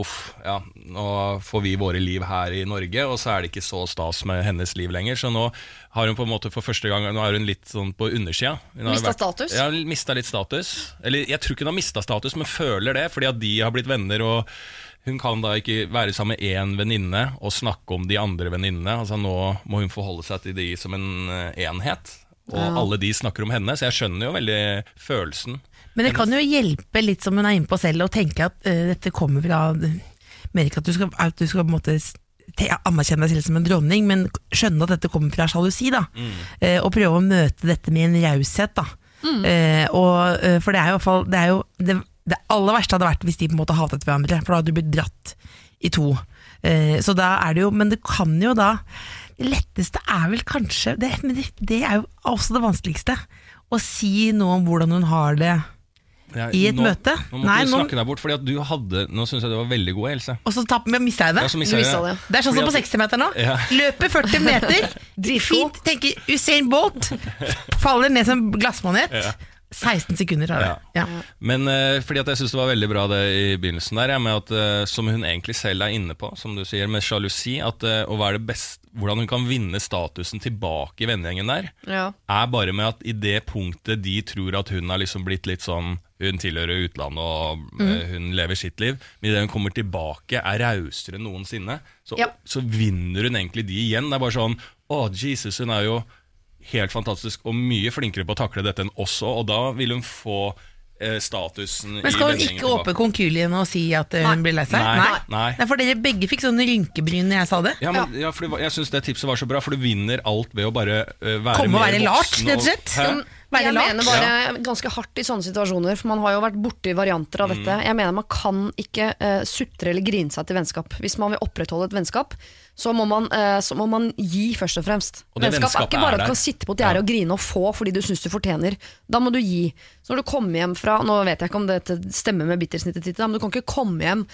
uff, ja, nå får vi våre liv her i Norge, og så er det ikke så stas med hennes liv lenger. Så nå har hun på en måte for første gang Nå er hun litt sånn på undersida. Mista status? Ja, mista litt status. Eller jeg tror ikke hun har mista status, men føler det, fordi at de har blitt venner. og hun kan da ikke være sammen med én venninne og snakke om de andre venninnene. Altså Nå må hun forholde seg til de som en eh, enhet. Og alle de snakker om henne, så jeg skjønner jo veldig følelsen. Men det kan jo hjelpe litt som hun er inne på selv, å tenke at uh, dette kommer fra Mer ikke at du skal, at du skal på en måte anerkjenne deg selv som en dronning, men skjønne at dette kommer fra sjalusi. da Uh, Og prøve å møte dette med en raushet. da Uh, og, For det er jo, i hvert fall- det, er jo det, det aller verste hadde vært hvis de på en måte hatet hverandre, for da hadde du blitt dratt i to. Eh, så da er det jo Men det kan jo da Det letteste er vel kanskje det, Men det, det er jo også det vanskeligste. Å si noe om hvordan hun har det. Ja, I et nå, møte? Nå Nei, du nå- snakke deg bort, Fordi at du hadde Nå syns jeg du var veldig god, Else. Og så mista jeg det. Ja, så mistet jeg det. det. Er sånn som på 60-meteren nå. Ja. Løper 40 meter, fint, tenker Usain Bolt, faller ned som glassmanet. 16 sekunder har det. Ja. Men uh, fordi at jeg syns det var veldig bra det i begynnelsen der, ja, med at, uh, som hun egentlig selv er inne på, som du sier, med sjalusi, at uh, å være det beste hvordan hun kan vinne statusen tilbake i vennegjengen der, Ja. er bare med at i det punktet de tror at hun har liksom blitt litt sånn Hun tilhører utlandet og mm. hun lever sitt liv. Men idet hun kommer tilbake, er rausere enn noensinne, så, Ja. så vinner hun egentlig de igjen. Det er bare sånn Å, Jesus, hun er jo helt fantastisk og mye flinkere på å takle dette enn oss òg, og da vil hun få eh, statusen Men skal hun ikke åpne konkulien og si at eh, hun blir lei seg? Nei. Nei. Det er for dere begge fikk sånne rynkebryn når jeg sa det. Ja, men, ja. for det var, Jeg syns det tipset var så bra, for du vinner alt ved å bare uh, være Komme og mer være lart, voksen rett og og- slett. Jeg lagt. mener bare ganske hardt i sånne situasjoner, for man har jo vært borti varianter av dette. Mm. Jeg mener man kan ikke uh, sutre eller grine seg til vennskap. Hvis man vil opprettholde et vennskap, så må man, uh, så må man gi, først og fremst. Og vennskap er ikke bare at du kan sitte på et gjerde og grine og få fordi du syns du fortjener. Da må du gi. Så når du kommer hjem fra Nå vet jeg ikke om dette stemmer med bittersnittet ditt, men du kan ikke komme hjem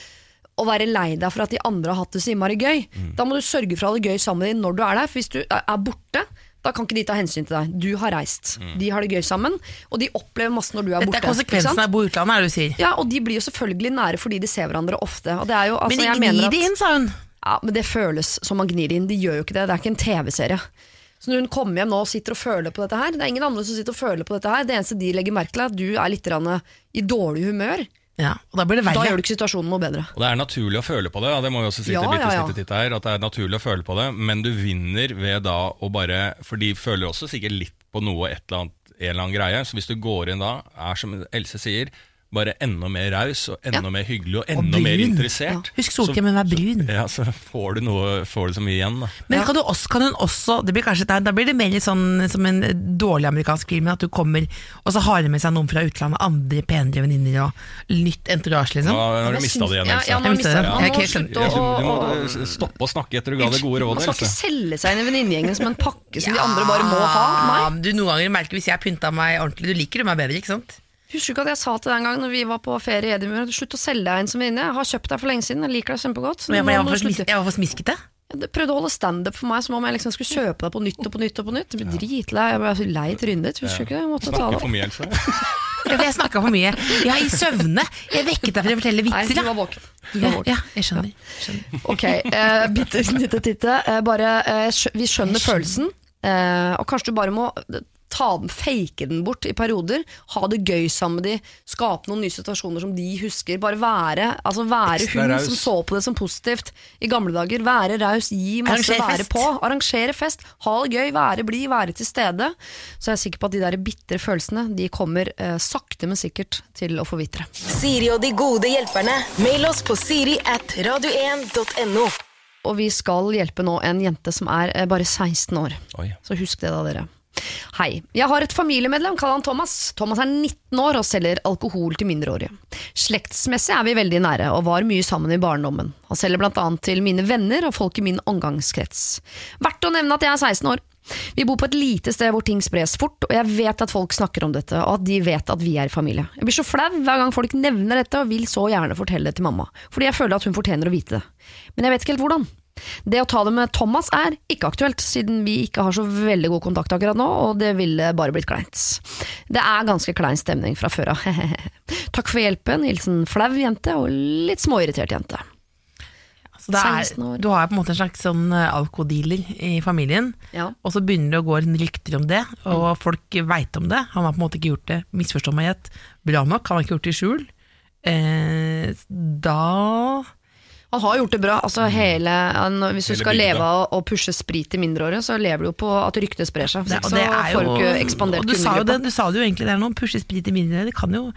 og være lei deg for at de andre har hatt det så innmari gøy. Mm. Da må du sørge for å ha det gøy sammen med dem når du er der. For hvis du er borte, da kan ikke de ta hensyn til deg. Du har reist. Mm. De har det gøy sammen, og de opplever masse når du er borte. Dette er konsekvensen av å bo i utlandet, er det du sier. Ja, og de blir jo selvfølgelig nære fordi de ser hverandre ofte. Og det er jo, altså, Men de jeg mener gnir at- det inn, sa hun. Ja, men det føles som man gnir det inn. De gjør jo ikke det. Det er ikke en TV-serie. Så når hun kommer hjem nå og sitter og føler på dette her Det er ingen andre som sitter og føler på dette her. Det eneste de legger merke til, er at du er litt i dårlig humør. Ja, og da blir det Da gjør du ikke situasjonen noe bedre. Og det er naturlig å føle på det, det må vi også si Ja, til ja, ja. her, at det er naturlig å føle på det, men du vinner ved da å bare For de føler også sikkert litt på noe, et eller annet, en eller annen greie. Så hvis du går inn da, er som Else sier, bare enda mer raus og enda Ja. mer hyggelig og Og enda mer interessert. interessert. Husk solkremen, vær brun. Så, ja, så får du, noe, får du så mye igjen, da. Men kan, du også, kan hun også det blir kanskje, Da blir det mer litt sånn som en dårlig amerikansk film, at du kommer og så har hun med seg noen fra utlandet, andre penere venninner og nytt entourage, liksom. har du mista det igjen, Ja, Else. ja, nå har Jeg du mistet mistet det. Man Jeg Jeg å du må stoppe å snakke etter du ga det gode Man rådet, skal ikke selge seg inn i venninnegjengen som en pakke som de andre bare må ha. Nei. du Noen ganger merker hvis jeg pynta meg ordentlig, du liker du meg bedre, ikke sant? Husker du ikke at jeg sa til deg en gang Når vi var på ferie i Edinburgh Slutt å selge deg inn som venninne. Jeg har kjøpt deg for lenge siden. Jeg liker deg kjempegodt. Men Jeg, men jeg, var for, jeg var for smiskete. Jeg prøvde å holde standup for meg som om jeg liksom skulle kjøpe deg på nytt og på nytt. og på nytt Jeg ble dritlei. Jeg ble så lei trynet ditt. Husker du ikke det? Jeg måtte ta Snakker det for mye, altså. Jeg snakka for mye. Ja, i søvne. Jeg vekket deg for å fortelle Nei, vitser. du var våken. Ja, ja, jeg skjønner. skjønner. Ok, eh, bitte snitte titte. Eh, bare, eh, skjø- vi skjønner følelsen, eh, og kanskje du bare må ta den, fake den bort i perioder. Ha det gøy sammen med de, skape noen nye situasjoner som de husker. Bare være, altså være hun raus. som så på det som positivt i gamle dager. Være raus, gi masse, være på. Arrangere fest. Ha det gøy, være blid, være til stede. Så jeg er sikker på at de der bitre følelsene De kommer eh, sakte, men sikkert til å forvitre. Siri og de gode hjelperne. Mail oss på siri at radio1.no. Og vi skal hjelpe nå en jente som er eh, bare 16 år. Oi. Så husk det da, dere. Hei. Jeg har et familiemedlem, kall han Thomas. Thomas er 19 år og selger alkohol til mindreårige. Slektsmessig er vi veldig nære, og var mye sammen i barndommen. Han selger blant annet til mine venner og folk i min omgangskrets. Verdt å nevne at jeg er 16 år. Vi bor på et lite sted hvor ting spres fort, og jeg vet at folk snakker om dette, og at de vet at vi er i familie. Jeg blir så flau hver gang folk nevner dette, og vil så gjerne fortelle det til mamma, fordi jeg føler at hun fortjener å vite det. Men jeg vet ikke helt hvordan. Det å ta det med Thomas er ikke aktuelt, siden vi ikke har så veldig god kontakt akkurat nå, og det ville bare blitt kleint. Det er ganske klein stemning fra før av. Takk for hjelpen, hilsen flau jente og litt småirritert jente. Er, du har på en måte en slags sånn eh, alkodealer i familien, Ja. og så begynner det å gå rykter om det, og folk veit om det. Han har på en måte ikke gjort det, misforstå meg rett, bra nok, han har ikke gjort det i skjul. Eh, da Han har gjort det bra. Altså hele, han, hvis du skal bygda. leve av å pushe sprit til mindreårige, så lever du jo på at ryktet sprer seg. det, så får du ikke ekspandert du sa, det, kundegruppa. du sa det jo egentlig der nå, pushe sprit i mindreårige. det kan jo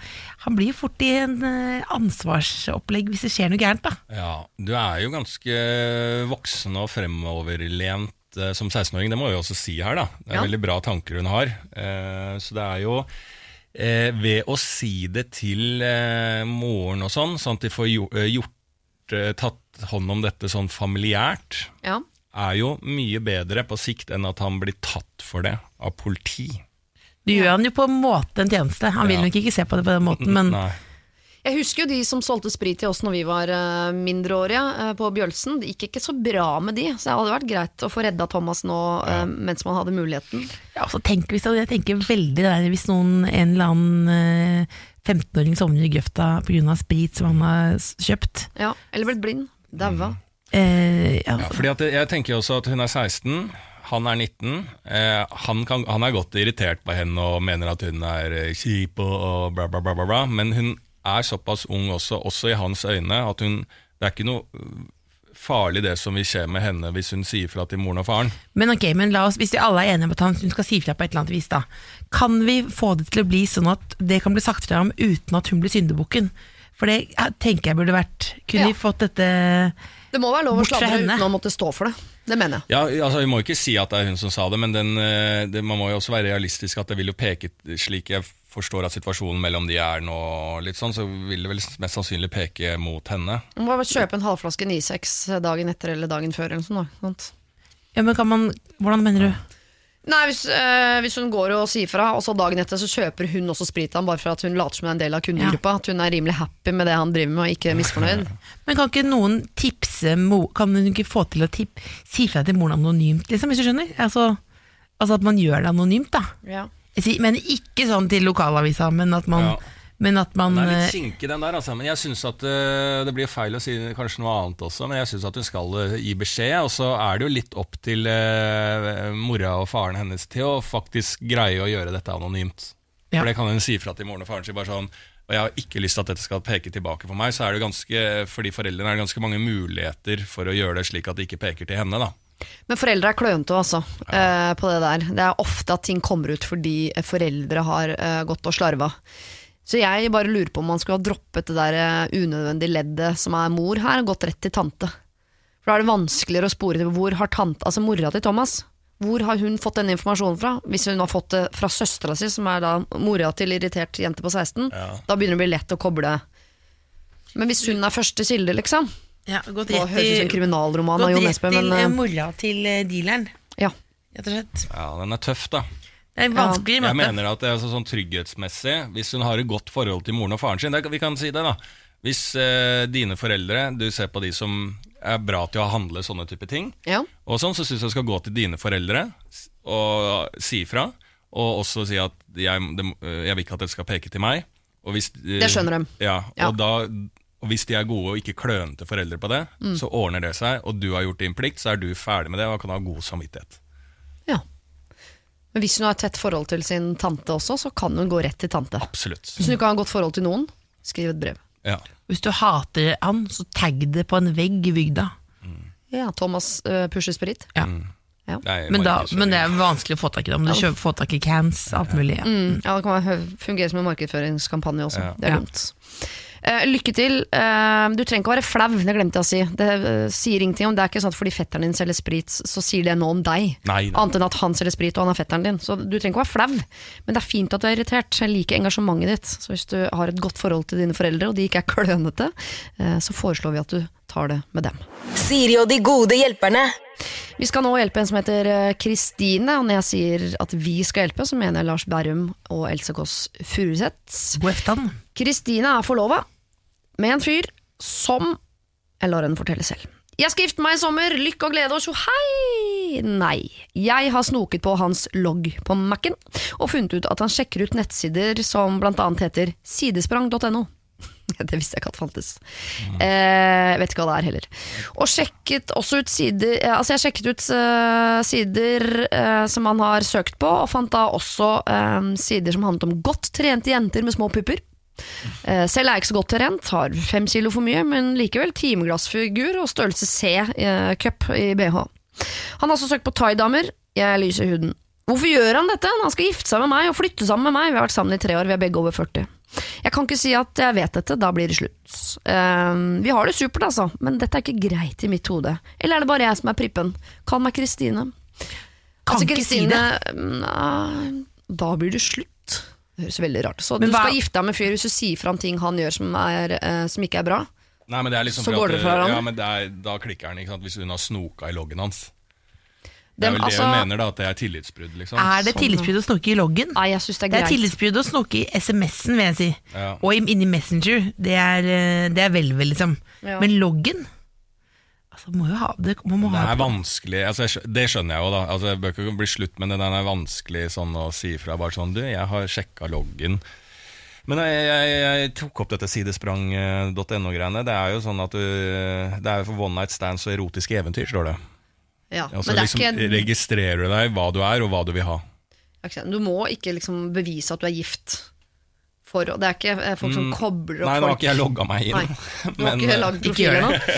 Han blir jo fort i en eh, ansvarsopplegg hvis det skjer noe gærent, da. Ja, du er jo ganske voksen og fremoverlent eh, som 16-åring, det må vi også si her, da. Det er Ja. veldig bra tanker hun har. Eh, så det er jo eh, ved å si det til moren og sånn, sånn at de får gjort, tatt hånd om dette sånn familiært, Ja. er jo mye bedre på sikt enn at han blir tatt for det av politi. Du gjør han jo på en måte en tjeneste. Han vil nok ikke se på det på den måten, men Nei. Jeg husker jo de som solgte sprit til oss når vi var eh, mindreårige eh, på Bjølsen. Det gikk ikke så bra med de, så det hadde vært greit å få redda Thomas nå ja. mens man hadde muligheten. Ja, så tenk, hvis, jeg tenker veldig det der hvis noen, en eller annen eh, 15-åring sovner i grøfta pga. sprit som han har kjøpt. Ja, Eller blitt blind. Daua. Eh, ja. Ja, fordi at jeg tenker også at hun er 16, han er 19. Eh, han, kan, han er godt irritert på henne og mener at hun er eh, kjip og, og bla, bla, bla, bla, bla. Men hun er såpass ung også, også i hans øyne, at hun, det er ikke noe farlig det som vil skje med henne hvis hun sier fra til moren og faren. Men ok, men la oss, hvis vi alle er enige om at han hun skal si fra på et eller annet vis, da. Kan vi få det til å bli sånn at det kan bli sagt fra om uten at hun blir syndebukken? For det jeg tenker jeg burde vært Kunne Ja. vi fått dette Det må være lov å sladre uten å måtte stå for det. Det mener jeg. Ja, altså Vi må ikke si at det er hun som sa det, men den, eh, det, man må jo også være realistisk at det vil jo peke, slik jeg forstår at situasjonen mellom de er nå, litt sånn, så vil det vel mest sannsynlig peke mot henne. Man må bare kjøpe en halvflaske 9-6 dagen etter eller dagen før. Eller noe sånt, sant? Ja, men kan man Hvordan mener du? Nei, hvis, øh, hvis hun går og sier fra, og så dagen etter så kjøper hun også sprit til ham, bare for at hun later som hun er en del av kundegruppa. At hun er rimelig happy med det han driver med, og ikke misfornøyd. Men kan ikke noen tipse mo- Kan hun ikke få til å tip, si fra til moren anonymt, liksom, hvis du skjønner? Altså, altså at man gjør det anonymt, da. Ja. Men ikke sånn til lokalavisa, men at man, Ja. men at man Det er eh, litt kinkig, den der, altså. Men jeg syns at eh, det blir feil å si kanskje noe annet også, men jeg syns at hun skal eh, gi beskjed. Og så er det jo litt opp til eh, mora og faren hennes til å faktisk greie å gjøre dette anonymt. Ja. For det kan hun si fra til moren og faren sin bare sånn og jeg har ikke lyst til at dette skal peke tilbake for meg, så er det ganske, for de foreldrene er det ganske mange muligheter for å gjøre det slik at det ikke peker til henne. da. Men foreldre er klønete altså, eh, på det der. Det er ofte at ting kommer ut fordi foreldre har eh, gått og slarva. Så jeg bare lurer på om man skulle ha droppet det der eh, unødvendige leddet som er mor her, og gått rett til tante. For da er det vanskeligere å spore til hvor har tante, altså mora til Thomas, hvor har hun fått denne informasjonen fra? Hvis hun har fått det fra søstera si, som er da mora til irritert jente på 16, Ja. da begynner det å bli lett å koble. Men hvis hun er første kilde, liksom, ja, gått rett høres ut som en kriminalroman av gått Jo rett til men eh, eh, mora til eh, dealeren, ja. rett og slett. Ja, Den er tøff, da. Det er en vanskelig Jeg møte. mener at det er altså sånn trygghetsmessig Hvis hun har et godt forhold til moren og faren sin det, Vi kan si det da Hvis eh, dine foreldre, du ser på de som er bra til å handle sånne type ting ja. Og sånn, så synes jeg du skal gå til dine foreldre s- Og si fra Og også si at jeg, det, må- jeg vil ikke at det skal peke til meg Og hvis, eh, Det skjønner de. Ja, Ja. Og, da, og hvis de er gode og ikke klønete foreldre på det, Mm. så ordner det seg, og du har gjort din plikt, så er du ferdig med det og kan ha god samvittighet. Ja. Men hvis hun har et tett forhold til sin tante også, så kan hun gå rett til tante. Absolutt. Hvis hun ikke har et godt forhold til noen, skriv et brev. Ja. Hvis du hater han, så tagg det på en vegg i bygda. Ja, Thomas uh, pusher sprit. Ja. Ja. Nei, Men, da, men det er vanskelig å få tak i det. Om du kjøper, får tak i cans, alt mulig. Ja. Mm, ja, det kan fungere som en markedsføringskampanje også. Ja. Det er Ja. dumt. Eh, lykke til. Uh, du trenger ikke å være flau, det glemte jeg å si. Det uh, sier ingenting om Det er ikke sånn at fordi fetteren din selger sprit, så sier det noe om deg. Nei, nei. Annet enn at han selger sprit og han er fetteren din. Så du trenger ikke å være flau. Men det er fint at du er irritert. Jeg liker engasjementet ditt. Så hvis du har et godt forhold til dine foreldre, og de ikke er klønete, eh, så foreslår vi at du tar det med dem. Siri og de gode hjelperne. Vi skal nå hjelpe en som heter Kristine, og når jeg sier at vi skal hjelpe, så mener jeg Lars Berrum og Else Kåss Furuseth. Kristine er forlova med en fyr som Jeg lar henne fortelle selv. Jeg skal gifte meg i sommer, lykke og glede og tjohei! Nei. Jeg har snoket på hans logg på Mac-en og funnet ut at han sjekker ut nettsider som blant annet heter sidesprang.no. Det visste jeg ikke at fantes. Eh, vet ikke hva det er heller. Og sjekket også ut sider eh, Altså jeg sjekket ut uh, sider uh, som han har søkt på, og fant da også eh, sider som handlet om godt trente jenter med små pupper. Eh, selv er jeg ikke så godt trent, har fem kilo for mye, men likevel timeglassfigur og størrelse C-cup i BH. Han har også søkt på thaidamer. Jeg lyser huden. Hvorfor gjør han dette? Han skal gifte seg med meg og flytte sammen med meg. Vi har vært sammen i tre år, vi er begge over 40. Jeg kan ikke si at jeg vet dette, da blir det slutt. Uh, vi har det supert, altså, men dette er ikke greit i mitt hode. Eller er det bare jeg som er prippen? Kall meg Kristine. Kan Altså, ikke si Kristine, det. nei, Da blir det slutt. Høres veldig rart ut. Så Men du hva- skal gifte deg med en fyr hvis du sier fra om ting han gjør som, er, eh, som ikke er bra? Nei, men det er liksom Så for går at, dere fra hverandre? Ja, men det er, da klikker han, ikke sant, hvis hun har snoka i loggen hans. Det Dem, er vel det altså- hun mener, da, at det er tillitsbrudd, liksom. Er det Sånn, tillitsbrudd å snoke i loggen? Nei, jeg syns det er Det er greit. tillitsbrudd å snoke i SMS-en, vil jeg si. Ja. Og i- inni Messenger. Det er, eh, det er vel, vel, liksom. Ja. Men loggen Altså, må jo ha det. må, må Det ha er vanskelig, altså, jeg det skjønner jeg jo, da. Altså, det bør ikke bli slutt, men den er vanskelig sånn å si fra. Bare sånn, du, jeg har sjekka loggen. Men jeg, jeg, jeg tok opp dette sidesprang.no-greiene. Det er jo sånn at du Det er jo for one night stands og erotiske eventyr, står det. Ja, Altså, men det er liksom, ikke, Registrerer du deg hva du er, og hva du vil ha. Du må ikke liksom bevise at du er gift. For, det er ikke eh, folk som kobler opp folk. Nei, nå har ikke jeg logga meg inn. Nei, Du har men, ikke eh, lagd ikke profil gjør ennå? det.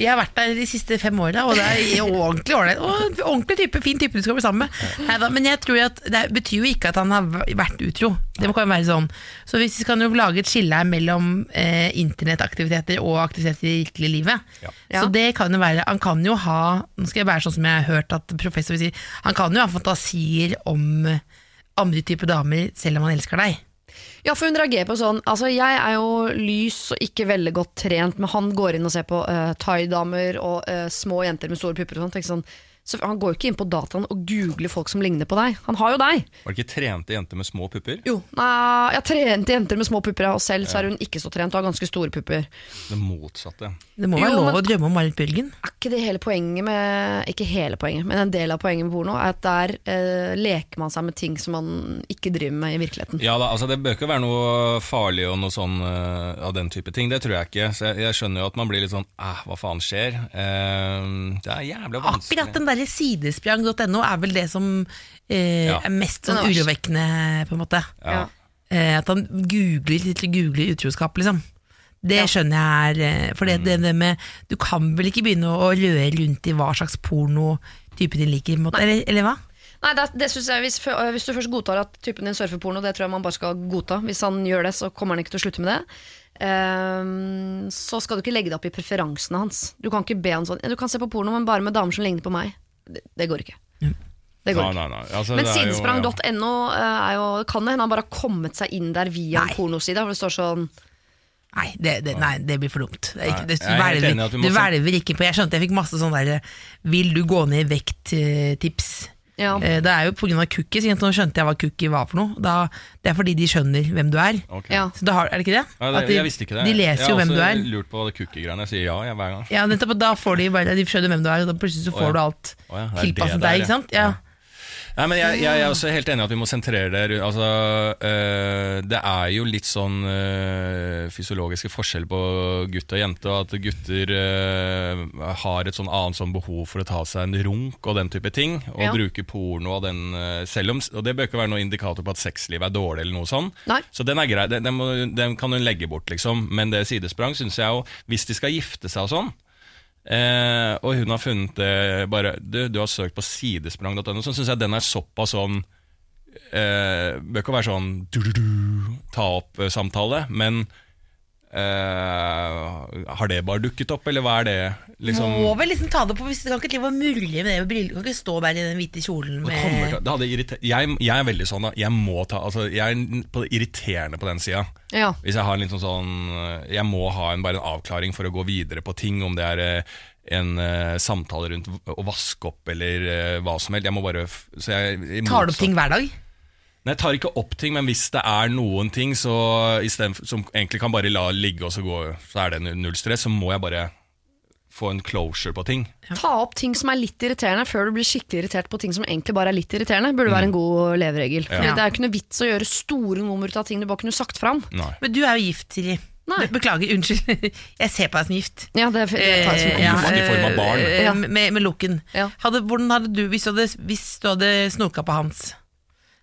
Jeg har vært der de siste fem åra, og det er ordentlig ålreit. Ordentlig type, fin type du skal bli sammen med. Neida, men jeg tror at det betyr jo ikke at han har vært utro. Det må kan være sånn. Så hvis vi kan jo lage et skille her mellom eh, internettaktiviteter og aktiviteter i virkelig livet. Ja. Ja. Så det kan jo være Han kan jo ha Nå skal jeg være sånn som jeg har hørt at professor vil si. Han kan jo ha fantasier om andre typer damer selv om han elsker deg. Ja, for hun reagerer på sånn Altså, jeg er jo lys og ikke veldig godt trent, men han går inn og ser på uh, thaidamer og uh, små jenter med store pupper og sånn. tenker Sånn, så han går jo ikke inn på dataen og googler folk som ligner på deg. Han har jo deg. Var det ikke trente jenter med små pupper? Jo, nei, jeg trente jenter med små pupper, og selv så er hun ikke så trent og har ganske store pupper. Det motsatte. Det må være Jo, lov men- å drømme om Marit Bjørgen. Er ikke det hele poenget med Ikke hele poenget, men en del av poenget med porno er at der eh, leker man seg med ting som man ikke driver med i virkeligheten. Ja da, altså Det bør ikke være noe farlig og noe sånn uh, av den type ting. Det tror jeg ikke. Så jeg, jeg skjønner jo at man blir litt sånn Æh, hva faen skjer? Uh, det er jævlig vanskelig. Akkurat den derre sidesprang.no er vel det som eh, Ja. er mest sånn Den er verst. urovekkende, på en måte. Ja. Eh, at han googler, litt googler utroskap, liksom. Det Ja. skjønner jeg er eh, For det, det, det med Du kan vel ikke begynne å røre rundt i hva slags porno typen din liker, på en måte, eller, eller hva? Nei, det, det synes jeg hvis, fø- hvis du først godtar at typen din surfer porno, det tror jeg man bare skal godta. Hvis han gjør det, så kommer han ikke til å slutte med det. Ehm, så skal du ikke legge det opp i preferansene hans. Du kan ikke be han sånn Du kan se på porno, men bare med damer som ligner på meg. Det, går ikke. Det går Nei, ikke. nei, nei. Altså, Men det er jo- sidesprang.no eh, er jo Kan det hende han bare har kommet seg inn der via Nei. en pornoside? For det står sånn Nei, det, det, nei, det blir for dumt. Det er ikke, Nei, det, jeg er helt hvelver- enig at vi må du få- hvelver ikke på Jeg skjønte jeg fikk masse sånn derre Vil du gå ned i vekt-tips? Ja. Eh, Det er jo pga. cookies. Nå skjønte jeg hva cookie var for noe. Da, det er fordi de skjønner hvem du er. Okay. Ja. Så da har, er det ikke det? Ja, At det, de, jeg visste ikke det. De leser jo hvem du er. Jeg er. har også lurt på det cookie-greiene. Jeg sier ja jeg, hver gang. Ja, nettopp, da får de bare De skjønner hvem du er, og da plutselig så får ja. du alt oh, ja, er tilpasset deg. ikke sant? Ja. Nei, men jeg, jeg er også helt enig i at vi må sentrere det. Altså, øh, det er jo litt sånn øh, fysiologiske forskjell på gutt og jente, og at gutter øh, har et sånn annet sånn behov for å ta seg en runk og den type ting, og Ja. bruke porno og den selv om, Og det bør ikke være noen indikator på at sexlivet er dårlig eller noe sånn. Nei. Så den er grei, den, den, må, den kan hun legge bort, liksom. Men det sidesprang syns jeg jo, hvis de skal gifte seg og sånn, Eh, og hun har funnet det bare Du, du har søkt på sidesprang.no, så syns jeg den er såpass sånn eh, Bør ikke være sånn du, du, du, ta opp-samtale, men eh, har det bare dukket opp, eller hva er det? Liksom, Må vel liksom ta det på hvis Du kan ikke drive og murre med det med briller. Du kan ikke stå der i den hvite kjolen det kommer med til, det hadde jeg, jeg er veldig sånn da, jeg må ta altså, Jeg er på det irriterende på den sida. Ja. Hvis jeg har en litt sånn sånn Jeg må ha en, bare en avklaring for å gå videre på ting, om det er eh, en uh, samtale rundt å vaske opp eller uh, hva som helst. Jeg må bare f- så jeg, Tar du opp ting hver dag? Nei, jeg tar ikke opp ting, men hvis det er noen ting så i for- som egentlig kan bare la ligge, og så, gå, så er det null stress, så må jeg bare få en closure på ting. Ta opp ting som er litt irriterende, før du blir skikkelig irritert på ting som egentlig bare er litt irriterende. Burde være en god leveregel. Fordi Det er jo ikke noe vits å gjøre store nummer ut av ting du bare kunne sagt fram. Nei. Men du er jo gift, Siri. Nei. Beklager, unnskyld. Jeg ser på deg som gift. Ja, det, det tar jeg som Eh, ja, i form av barn. eh, Ja. Med, med lukken. Ja. Hadde, hvordan hadde du, hvis du hadde, hvis du hadde snoka på hans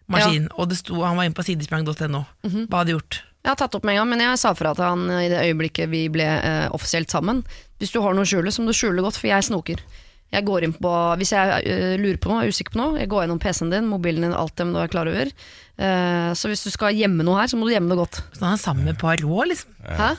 maskin, og det sto, han var inne på sidesprang.no, Mhm. hva hadde du gjort? Jeg har tatt opp med en gang, men jeg sa fra til han i det øyeblikket vi ble eh, offisielt sammen. Hvis du har noe å skjule, så må du skjule godt, for jeg snoker. Jeg går inn på, Hvis jeg uh, lurer på noe, er usikker på noe, jeg går gjennom PC-en din, mobilen din, alt det du er klar over. Uh, så hvis du skal gjemme noe her, så må du gjemme det godt. Så han er sammen med Poirot, liksom. Hæ?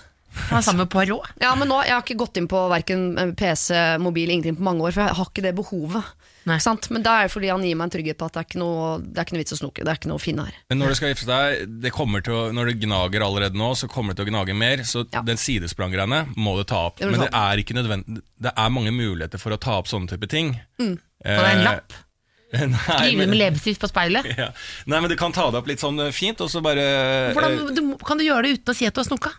Han er sammen med Poirot. Ja, men nå, Jeg har ikke gått inn på verken PC, mobil, ingenting på mange år, for jeg har ikke det behovet. Nei. Ikke sant? Men det er fordi han gir meg en trygghet på at det er ikke noe, det er ikke noe vits å snoke. Det er ikke noe å finne her. Men når du skal gifte deg, det kommer til å, når det gnager allerede nå, så kommer det til å gnage mer. Så Ja. den sidesprang-greiene må du ta opp. Det Men ta det er ikke nødvendig Det er mange muligheter for å ta opp sånne type ting. Mm. Og det er en lapp. Eh, Skrive med leppestift på speilet. ja. Nei, men du kan ta det opp litt sånn eh, fint, og så bare eh, Hvordan, du, kan du gjøre det uten å si at du har snoka?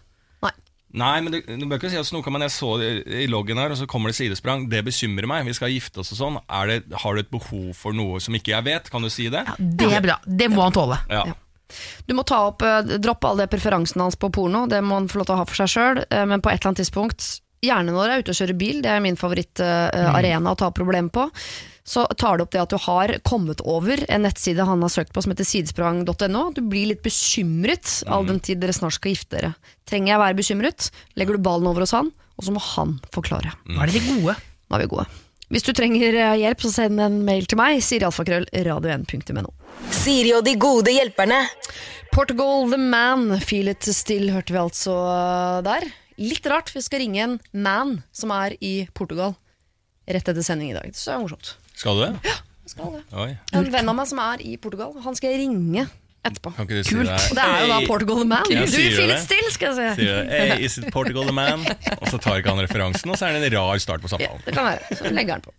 Nei. Men du, du bør ikke si at snoka, men jeg så det i loggen her, og så kommer det sidesprang. Det bekymrer meg. Vi skal gifte oss og sånn. Er det, har du et behov for noe som ikke jeg vet? Kan du si det? Ja, det er bra. Det må han tåle. Ja. Ja. Du må ta opp, eh, droppe alle preferansene hans på porno, det må han få lov til å ha for seg sjøl, men på et eller annet tidspunkt, gjerne når jeg er ute og kjører bil, det er min favorittarena å ta problemer på, så tar det opp det at du har kommet over en nettside han har søkt på som heter sidesprang.no. Du blir litt bekymret all den tid dere snart skal gifte dere. Trenger jeg være bekymret? Legger du ballen over hos han, og så må han forklare. Nå er de gode. Nå er vi gode. Hvis du trenger eh, hjelp, så send en mail til meg, sirialfakrøll, radio1.no. Siri og de gode hjelperne. Portugal The Man, Feel It Still, hørte vi altså uh, der. Litt rart, vi skal ringe en man som er i Portugal rett etter sending i dag. Det er morsomt. Skal du det? Jeg skal det. Oi. En venn av meg som er i Portugal, han skal jeg ringe etterpå. Kan ikke du Kult. si Og det er jo da Portugal The Man. Ja, du, sier du det? Still, skal jeg si. Sier du, hey, is it Portugal the man? Og så tar ikke han referansen, og så er det en rar start på Ja, samtalen. det kan være. Så legger han på.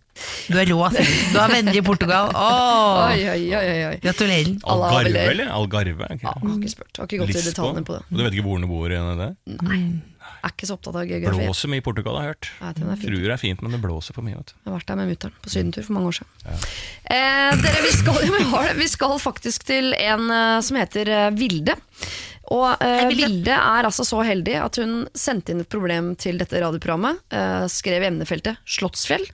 Du er rå, Siri. Du har venner i Portugal. Åh, Oi, oi, oi, oi, gratulerer. Algarve, eller? Algarve? Okay. Ja, har ikke spurt. Har ikke gått i detaljene på det. Og du vet ikke hvor den bor? i det? Er ikke så opptatt av geografi. Blåser mye i Portugal, har jeg hørt. Ja, den er. Tror det er fint, men det blåser for mye. vet du. Jeg har vært der med mutter'n på sydentur for mange år siden. Eh, dere, vi skal, vi, har det. vi skal faktisk til en eh, som heter eh, Vilde. Og eh, Vilde. Er altså så heldig at hun sendte inn et problem til dette radioprogrammet. Eh, skrev i emnefeltet Slottsfjell,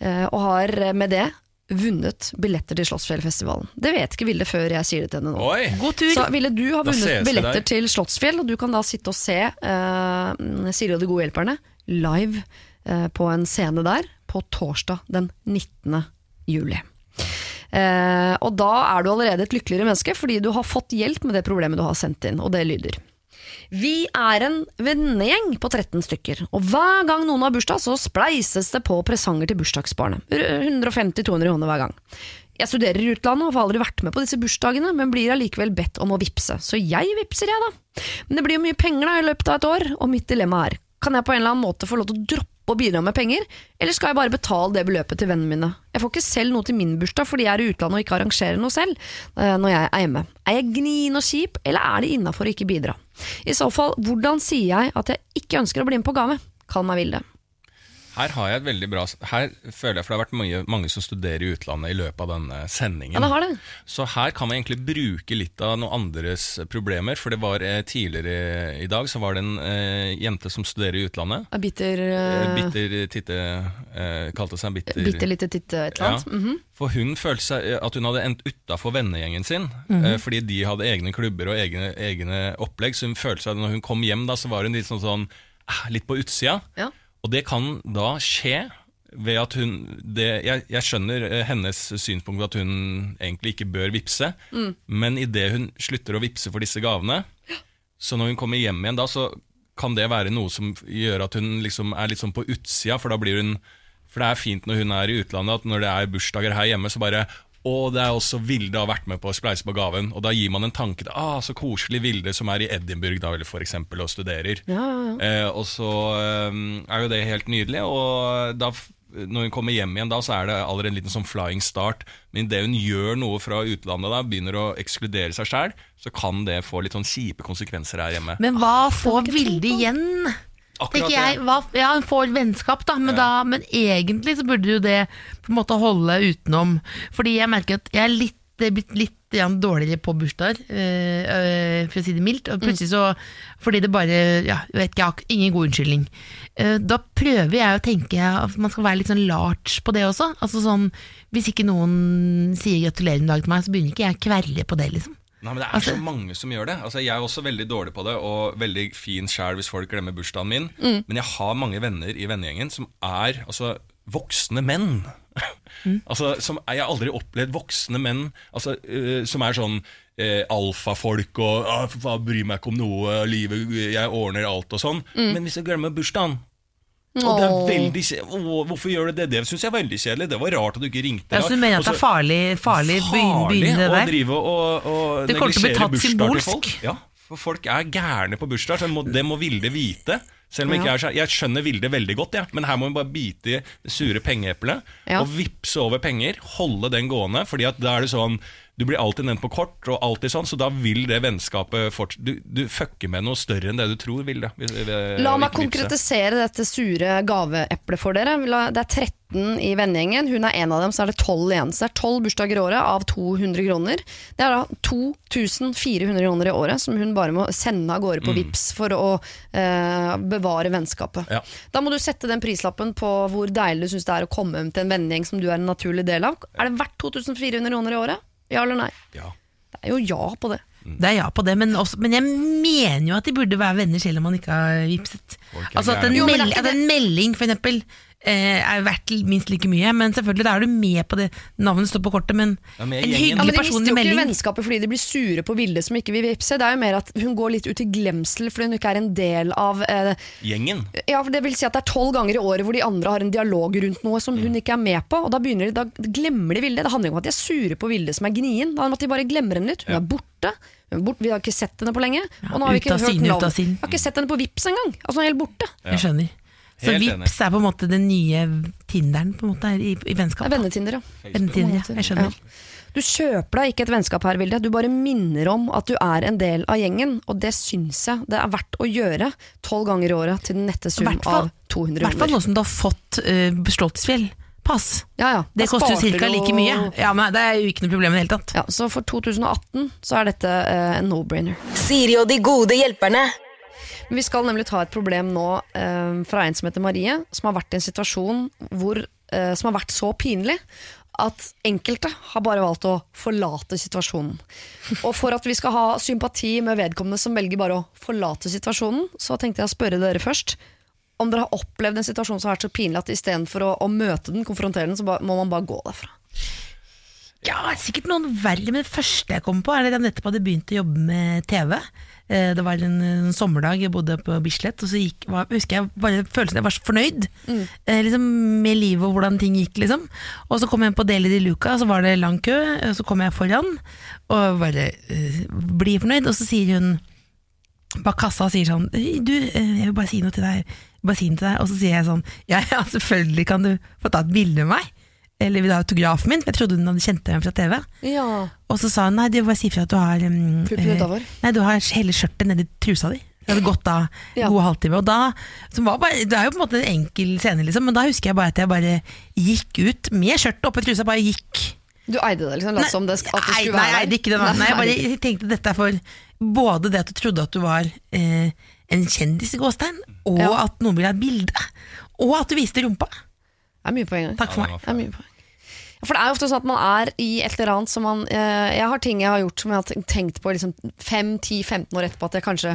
eh, og har med det vunnet billetter til Slottsfjellfestivalen. Det vet ikke Vilde før jeg sier det til henne nå. Oi! God tur. Så Ville, du har vunnet billetter der. til Slottsfjell, og du kan da sitte og se uh, Siri og de gode hjelperne live uh, på en scene der på torsdag den 19. juli. Uh, og da er du allerede et lykkeligere menneske, fordi du har fått hjelp med det problemet du har sendt inn, og det lyder. Vi er en vennegjeng på 13 stykker, og hver gang noen har bursdag, så spleises det på presanger til bursdagsbarnet. 150-200 kroner hver gang. Jeg studerer i utlandet og får aldri vært med på disse bursdagene, men blir allikevel bedt om å vippse. Så jeg vippser, jeg, da. Men det blir jo mye penger da i løpet av et år, og mitt dilemma er kan jeg på en eller annen måte få lov til å droppe å bidra med penger, eller skal jeg bare betale det beløpet til vennene mine? Jeg får ikke selv noe til min bursdag fordi jeg er i utlandet og ikke arrangerer noe selv eh, når jeg er hjemme. Er jeg gnien og kjip, eller er det innafor å ikke bidra? I så fall, hvordan sier jeg at jeg ikke ønsker å bli med på gave? Kall meg Vilde. Her har jeg et veldig bra Her føler jeg for det har vært mange, mange som studerer i utlandet i løpet av denne sendingen. Ja, det har det. Så her kan man egentlig bruke litt av noen andres problemer. For det var eh, tidligere i dag så var det en eh, jente som studerer i utlandet. A bitter, Eh, uh, bitter titte eh, Kalte seg bitter bitter lite titte et eller annet. Ja. Mhm. For hun følte seg eh, at hun hadde endt utafor vennegjengen sin. eh, Fordi de hadde egne klubber og egne, egne opplegg. Så hun følte seg når hun kom hjem, da, så var hun litt sånn, sånn eh, litt på utsida. Ja. Og det kan da skje ved at hun det, jeg, jeg skjønner eh, hennes synspunkt at hun egentlig ikke bør vippse, men idet hun slutter å vippse for disse gavene, så når hun kommer hjem igjen da, så kan det være noe som gjør at hun liksom er litt sånn på utsida, for da blir hun For det er fint når hun er i utlandet, at når det er bursdager her hjemme, så bare å, det er også Vilde har vært med på å spleise på gaven. Og da gir man en tanke til ah, så koselig Vilde som er i Edinburgh da, eller for eksempel, og studerer. Ja, ja, ja. Eh, og så eh, er jo det helt nydelig, og da, når hun kommer hjem igjen da, så er det allerede en liten sånn flying start. Men idet hun gjør noe fra utlandet da, begynner å ekskludere seg sjøl, så kan det få litt sånn kjipe konsekvenser her hjemme. Men hva får Vilde igjen? Akkurat jeg, hva, ja, Hun får vennskap, da men, da, men egentlig så burde jo det på en måte holde utenom. Fordi jeg merker at jeg er litt, blitt litt dårligere på bursdager, øh, øh, for å si det mildt. Og plutselig så Fordi det bare ja, vet ikke, jeg har ingen god unnskyldning. Uh, da prøver jeg å tenke at man skal være litt sånn large på det også. Altså sånn, Hvis ikke noen sier gratulerer med dagen til meg, så begynner ikke jeg å kverle på det, liksom. Nei, men Det er Altså- så mange som gjør det. Altså, Jeg er også veldig dårlig på det, og veldig fin sjæl hvis folk glemmer bursdagen min. Mm. Men jeg har mange venner i vennegjengen som er altså, voksne menn. altså, som, Jeg har aldri opplevd voksne menn altså, uh, som er sånn uh, alfafolk og uh, 'bryr meg ikke om noe', livet, jeg ordner alt og sånn. Mm. Men hvis jeg glemmer bursdagen og det er veldig kjedelig. Hvorfor gjør du det? Det syns jeg er veldig kjedelig. Det var rart at du ikke ringte. Ja, så du mener at det er farlig, farlig, begynne det å der? drive og, og Det kommer til å bli tatt symbolsk. Ja, for folk er gærne på bursdag, så det må, det må Vilde vite. Selv om jeg ikke er Jeg skjønner Vilde veldig godt, ja. men her må vi bare bite i det sure pengeeplet Ja. og vippse over penger. Holde den gående, fordi at da er det sånn Du blir alltid nevnt på kort, og alltid sånn, så da vil det vennskapet fortsette. Du, du fucker med noe større enn det du tror, Vilde. ved La meg konkretisere dette sure gaveeplet for dere. Det er 13 i vennegjengen. Hun er en av dem, så er det 12 igjen. Så det er 12 bursdager i året av 200 kroner. Det er da 2400 kroner i året som hun bare må sende av gårde på Vips for å eh, bevare vennskapet. Ja. Da må du sette den prislappen på hvor deilig du syns det er å komme hjem til en vennegjeng som du er en naturlig del av. Er det verdt 2400 kroner i året? Ja eller nei? Ja. Det er jo ja på det. Det er ja på det, men, også, men jeg mener jo at de burde være venner selv om man ikke har vipset. Altså at en, meld, at en melding for eksempel eh, er verdt minst like mye, men selvfølgelig da er du med på det. Navnet står på kortet, men Ja, en hyggelig Ja, men De mister jo ikke vennskapet fordi de blir sure på Vilde som ikke vil vippse. Det er jo mer at hun går litt ut i glemsel fordi hun ikke er en del av eh, Gjengen. Ja, for Det vil si at det er tolv ganger i året hvor de andre har en dialog rundt noe som hun ikke er med på. Og Da begynner de, da glemmer de Vilde. Det handler ikke om at de er sure på Vilde som er gnien. Det handler om at de bare glemmer henne litt. Hun Ja. er borte. Er bort. Vi har ikke sett henne på lenge. Og nå har vi ikke hørt syne, ut av navn. Vi har ikke sett henne på Vips engang. Altså, hun er helt borte. Jeg skjønner. Så Helt Vips er på en måte den nye Tinderen på en måte i, i vennskap. Da. vennetinder, ja. Vennetinder, ja. Jeg skjønner. Ja. Du kjøper deg ikke et vennskap her, Vilde. Du bare minner om at du er en del av gjengen. Og det syns jeg det er verdt å gjøre tolv ganger i året til den nette sum Hvertfall- av 200 I hvert fall kroner. nå som du har fått uh, Slottsfjell. Pass. Ja, ja. Det koster jo sparte ca. du- like mye. Ja, men Det er jo ikke noe problem i det hele tatt. Ja, så for 2018 så er dette eh, en no-brainer. Siri og de gode hjelperne. Vi skal nemlig ta et problem nå eh, fra en som heter Marie, som har vært i en situasjon hvor, eh, som har vært så pinlig at enkelte har bare valgt å forlate situasjonen. Og for at vi skal ha sympati med vedkommende som velger bare å forlate situasjonen, så tenkte jeg å spørre dere først om dere har opplevd en situasjon som har vært så pinlig at istedenfor å, å møte den, konfrontere den, så ba, må man bare gå derfra. Ja, sikkert noen verre, men det første jeg kom på, er at jeg nettopp hadde begynt å jobbe med TV. Eh, Det var en, en sommerdag, jeg bodde på Bislett, og så gikk, var, husker jeg bare følelsen jeg var så fornøyd mm. liksom, med livet og hvordan ting gikk. Liksom. Og så kom jeg inn på Deli de Luca, så var det lang kø, og så kom jeg foran og bare uh, blir fornøyd, og så sier hun bak kassa sier sånn Du, eh, jeg vil bare si noe til deg. Bare si noe til deg. Og så sier jeg sånn Ja, ja, selvfølgelig kan du få ta et bilde med meg. Eller vil autografen min? Jeg trodde hun hadde kjent meg fra TV. Ja, Og så sa hun nei, vil bare si ifra at du har um, eh. Nei, du har hele skjørtet nedi trusa di. Det hadde gått da Ja. god halvtime. Og da, som var bare, det er jo på en måte en enkel scene, liksom, men da husker jeg bare at jeg bare gikk ut med skjørtet oppe i trusa. Bare gikk. Du eide det, liksom? Som det, at det nei, nei, jeg eide ikke det. Nei, jeg bare tenkte dette er for både det at du trodde at du var eh, en kjendis i gåstein, og Ja. at noen ville ha et bilde, og at du viste rumpa. Det er mye på en gang. Takk for Ja, meg. Det er mye poeng. Ja, For det er jo ofte sånn at man er i et eller annet som man eh, Jeg har ting jeg har gjort som jeg har tenkt på liksom 5-10-15 år etterpå at jeg kanskje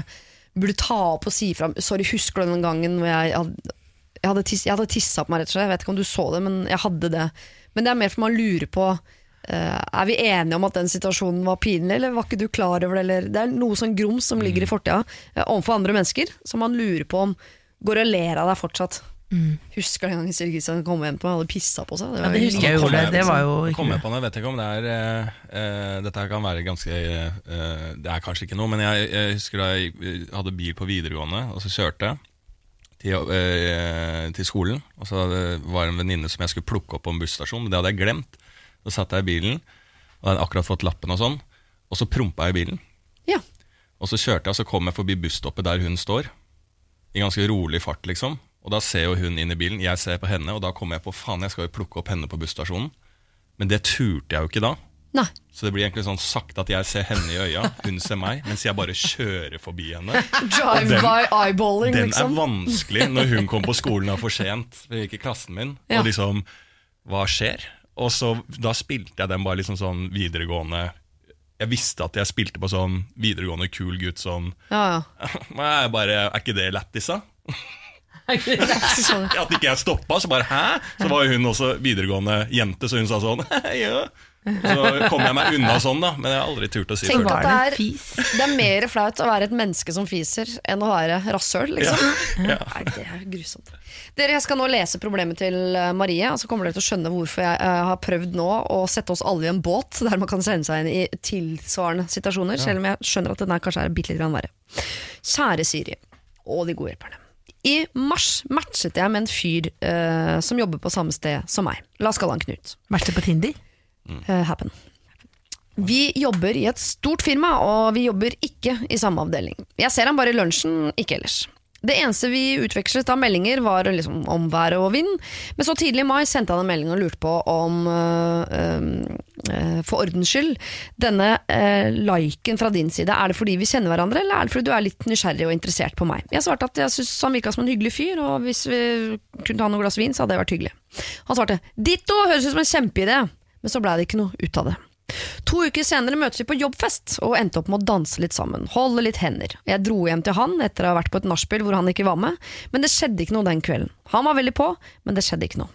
burde ta opp og si fra. Sorry, husker du den gangen hvor jeg hadde, jeg hadde, tiss, jeg hadde tissa på meg, rett og slett. Jeg vet ikke om du så det, men jeg hadde det. Men det er mer for man lurer på eh, Er vi enige om at den situasjonen var pinlig, eller var ikke du klar over det? Eller, det er noe sånn grums som ligger i fortida eh, overfor andre mennesker, som man lurer på om går og ler av deg fortsatt. Husker den gangen Siri Kristiansen kom hjem på meg og hadde pissa på seg? Ja, var det husker jeg jo. Det, det var jo Kom ikke jeg på det, vet ikke om det er uh, eh, Dette kan være ganske uh, Det er kanskje ikke noe, men jeg, jeg husker da jeg hadde bil på videregående, og så kjørte jeg til, uh, til skolen. Og så var det en venninne som jeg skulle plukke opp på en busstasjon, men det hadde jeg glemt. Så satt jeg i bilen, og hadde akkurat fått lappen og sånn, og så prompa jeg i bilen. Ja. Og så kjørte jeg, og så kom jeg forbi busstoppet der hun står. I ganske rolig fart, liksom. Og da ser jo hun inn i bilen, jeg ser på henne, og da kommer jeg på faen, jeg skal jo plukke opp henne på busstasjonen. Men det turte jeg jo ikke da. Nei. Så det blir egentlig sånn sakte at jeg ser henne i øya, hun ser meg, mens jeg bare kjører forbi henne. Drive den- by eyeballing, Den liksom. er vanskelig når hun kom på skolen og for sent. For gikk i klassen min. Ja. Og liksom, hva skjer? Og så Da spilte jeg den bare liksom sånn videregående Jeg visste at jeg spilte på sånn videregående kul gutt sånn Ja, ja. jeg bare, Er ikke det lættis, da? ja. At ikke jeg stoppa, så bare hæ? Så var jo hun også videregående jente, så hun sa sånn ja. Så kom jeg meg unna sånn, da. Men jeg har aldri turt å si Tenk det. at det det er, det er mer flaut å være et menneske som fiser, enn å være rasshøl, liksom. Ja. Nei, det er grusomt. Dere, Jeg skal nå lese problemet til eh, Marie, og så kommer dere til å skjønne hvorfor jeg eh, har prøvd nå å sette oss alle i en båt der man kan sende seg inn i tilsvarende situasjoner, selv om jeg skjønner at den her kanskje er bitte litt verre. Kjære Siri og de gode hjelperne. I mars matchet jeg med en fyr eh, som jobber på samme sted som meg. La oss kalle han Knut. Matchet på Tinder? Eh, happen. Vi jobber i et stort firma, og vi jobber ikke i samme avdeling. Jeg ser han bare i lunsjen, ikke ellers. Det eneste vi utvekslet av meldinger var liksom om været og vind, men så tidlig i mai sendte han en melding og lurte på om, øh, øh, for ordens skyld, denne øh, liken fra din side, er det fordi vi kjenner hverandre, eller er det fordi du er litt nysgjerrig og interessert på meg? Jeg svarte at jeg syntes han virka som en hyggelig fyr, og hvis vi kunne ta noen glass vin, så hadde det vært hyggelig. Han svarte 'ditto, høres ut som en kjempeidé', men så blei det ikke noe ut av det. To uker senere møtes vi på jobbfest og endte opp med å danse litt sammen, holde litt hender. Jeg dro hjem til han etter å ha vært på et nachspiel hvor han ikke var med, men det skjedde ikke noe den kvelden. Han var veldig på, men det skjedde ikke noe.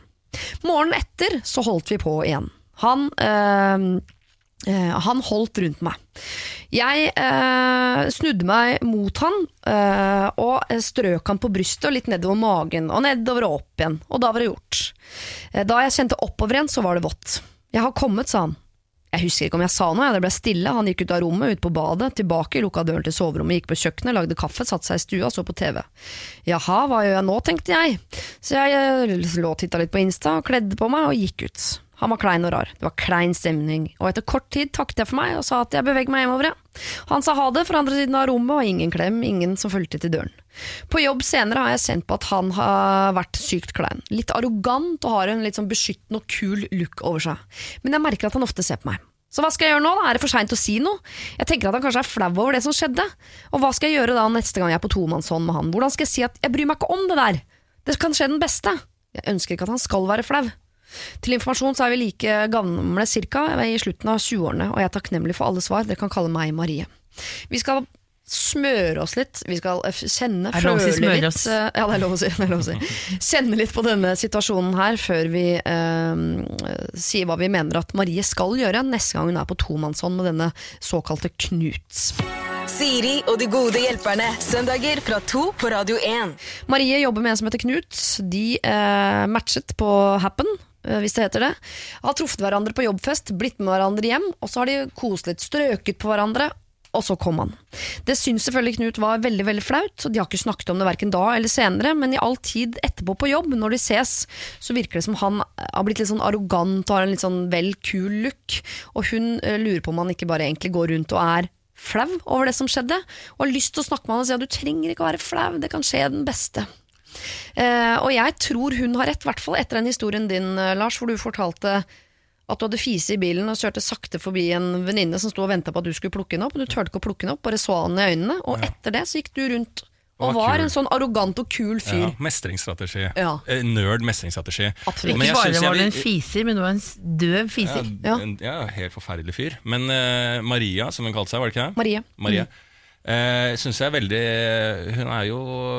Morgenen etter så holdt vi på igjen. Han øh, øh, han holdt rundt meg. Jeg øh, snudde meg mot han og strøk han på brystet og litt nedover magen og nedover og opp igjen, og da var det gjort. Da jeg kjente oppover igjen, så var det vått. Jeg har kommet, sa han. Jeg husker ikke om jeg sa noe, det ble stille, han gikk ut av rommet, ut på badet, tilbake, lukka døren til soverommet, gikk på kjøkkenet, lagde kaffe, satte seg i stua, så på TV. Jaha, hva gjør jeg nå, tenkte jeg. Så jeg eh, lå og titta litt på Insta, kledde på meg og gikk ut. Han var klein og rar, det var klein stemning, og etter kort tid takket jeg for meg og sa at jeg beveger meg hjemover, jeg. Han sa ha det fra andre siden av rommet, og ingen klem, ingen som fulgte til døren. På jobb senere har jeg kjent på at han har vært sykt klein. Litt arrogant og har en litt sånn beskyttende og kul look over seg. Men jeg merker at han ofte ser på meg. Så hva skal jeg gjøre nå? da? Er det for seint å si noe? Jeg tenker at han kanskje er flau over det som skjedde. Og hva skal jeg gjøre da neste gang jeg er på tomannshånd med han? Hvordan skal jeg si at jeg bryr meg ikke om det der? Det kan skje den beste. Jeg ønsker ikke at han skal være flau. Til informasjon så er vi like gamle cirka, i slutten av 20-årene, og jeg er takknemlig for alle svar. Dere kan kalle meg Marie. Vi skal smøre oss litt, vi skal eh, kjenne, å si litt oss? eh, Ja, det er lov å si. Det er lov å si. Kjenne litt på denne situasjonen her før vi eh, sier hva vi mener at Marie skal gjøre neste gang hun er på tomannshånd med denne såkalte Knut. Siri og de gode hjelperne. Søndager fra to på Radio 1. Marie jobber med en som heter Knut. De eh, matchet på Happen, eh, hvis det heter det. Har truffet hverandre på jobbfest, blitt med hverandre hjem, og så har de kost litt, strøket på hverandre. Og så kom han. Det syns selvfølgelig Knut var veldig veldig flaut, og de har ikke snakket om det verken da eller senere, men i all tid etterpå på jobb, når de ses, så virker det som han har blitt litt sånn arrogant og har en litt sånn vel kul look, og hun eh, lurer på om han ikke bare egentlig går rundt og er flau over det som skjedde, og har lyst til å snakke med han og si at du trenger ikke å være flau, det kan skje den beste. Eh, og jeg tror hun har rett, i hvert fall etter den historien din, eh, Lars, hvor du fortalte at du hadde fise i bilen og kjørte sakte forbi en venninne som sto og venta på at du skulle plukke den opp, og du turte ikke å plukke den opp, bare så han i øynene, og etter det så gikk du rundt og var var en sånn arrogant og kul fyr. Ja, mestringsstrategi. Ja. Eh, Nerd mestringsstrategi. Absolutt. Men Ikke jeg bare var du en fiser, men du var en døv fiser. Ja. Ja, en, ja, helt forferdelig fyr. Men uh, Maria, som hun kalte seg, var det ikke det? Maria Marie. Eh, synes jeg er veldig Hun er jo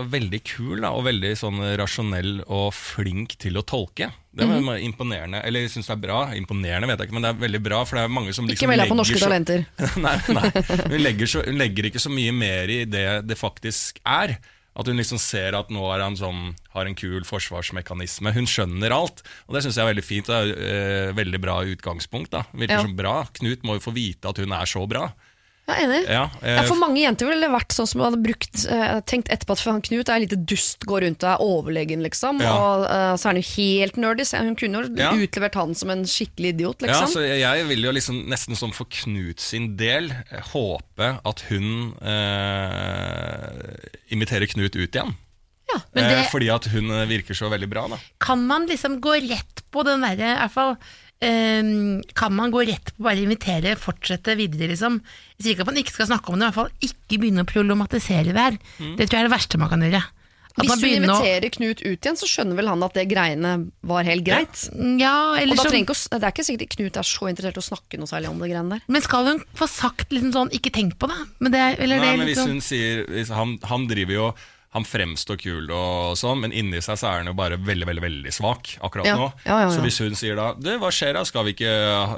veldig kul da, og veldig sånn rasjonell og flink til å tolke. Det er mm. imponerende. Eller jeg syns det er bra. Imponerende vet jeg ikke, men det er veldig bra. For det er mange som Ikke liksom meld deg på Norske så- Talenter. nei, nei. Hun, legger så, hun legger ikke så mye mer i det det faktisk er. At hun liksom ser at nå er han sånn, har en kul forsvarsmekanisme. Hun skjønner alt, og det syns jeg er veldig fint. Det er eh, veldig bra utgangspunkt. da Virker Ja. som bra. Knut må jo få vite at hun er så bra. Jeg er enig. Ja, eh, Ja, for mange jenter ville det vært sånn som hadde brukt, eh, tenkt etterpå at han Knut er en liten dust, går rundt og er overlegen, liksom. Ja. Og eh, så er han jo helt nerdy, så hun kunne jo Ja. utlevert han som en skikkelig idiot, liksom. Ja, så jeg vil jo liksom nesten som for Knut sin del eh, håpe at hun eh, imiterer Knut ut igjen. Ja, Men eh, det- fordi at hun eh, virker så veldig bra, da. Kan man liksom gå rett på den derre i hvert fall, Kan man gå rett på bare invitere, fortsette videre, liksom? Jeg sier ikke at man ikke skal snakke om det, i hvert fall ikke begynne å problematisere det her. Det tror jeg er det verste man kan gjøre. At Hvis man hun begynner å- inviterer Knut ut igjen, så skjønner vel han at det greiene var helt greit. Ja, eller Og da trenger ikke, å Det er ikke sikkert Knut er så interessert i å snakke noe særlig om det greiene der. men skal hun få sagt liksom sånn 'ikke tenk på det'? Men det eller Nei, det liksom... men hvis liksom, hun sier hvis han, han driver jo Han fremstår kul og sånn, men inni seg så er han jo bare veldig veldig, veldig svak akkurat Ja. nå. Ja, ja, ja. Så hvis hun sier da Du, hva skjer da? Skal vi ikke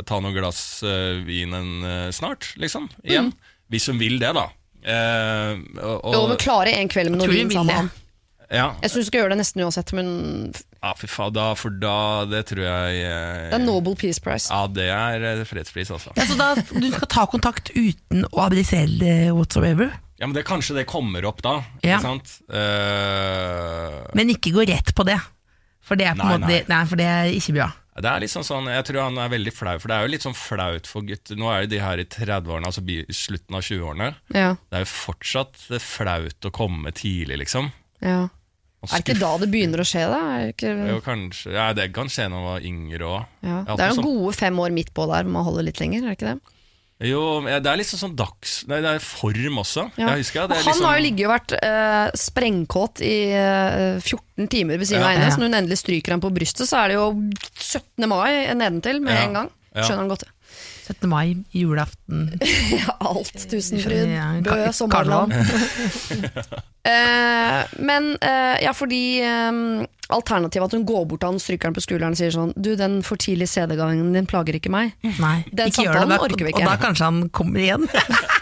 ta noe glass uh, vin en, eh, snart? Liksom. Igjen. Hvis hun vil det, da. Uh, og, og, og, klare en kveld med Tror noe vin sammen med ham. ja, Jeg syns du skal gjøre det nesten uansett, men ja, fy faen, da, for da Det tror jeg eh, det er Nobel Peace Prize. Ja, det er fredspris, altså. ja, så da, du skal ta kontakt uten å abdisere whatsoever, Ja, men det, Kanskje det kommer opp da, Ja. ikke sant? Eh, men ikke gå rett på det. For det er på en Nei, måte nei. nei, for det er ikke bra. Det er litt sånn, sånn, Jeg tror han er veldig flau, for det er jo litt sånn flaut for gutter. Nå er jo de her i 30-årene, altså bi- slutten av 20-årene. Ja, Det er jo fortsatt flaut å komme tidlig, liksom. ja. Og Er det ikke da det begynner å skje, da? Er det, ikke, Jo, kanskje, ja, Det kan skje når man var yngre òg. ja. det er jo gode fem år midt på der, man holder litt lenger, er det ikke det? Jo, det er liksom sånn dags... Nei, det er form også. Ja. Jeg husker, det er han liksom, har jo ligget og vært eh, sprengkåt i eh, 14 timer ved siden Ja. av henne, Ja. så når hun endelig stryker ham på brystet, så er det jo 17. mai nedentil med Ja. en gang. Ja. Skjønner han godt. 17. mai, julaften alt. Tusenfryd. Ja, Bø, sommerland. Eh, men eh, ja, fordi eh, alternativet at hun går bort til han, stryker han på skulderen og sier sånn Du, den for tidlige CD-gangen din plager ikke meg. Nei, Den ikke gjør det. orker vi ikke. Og da kanskje han kommer igjen.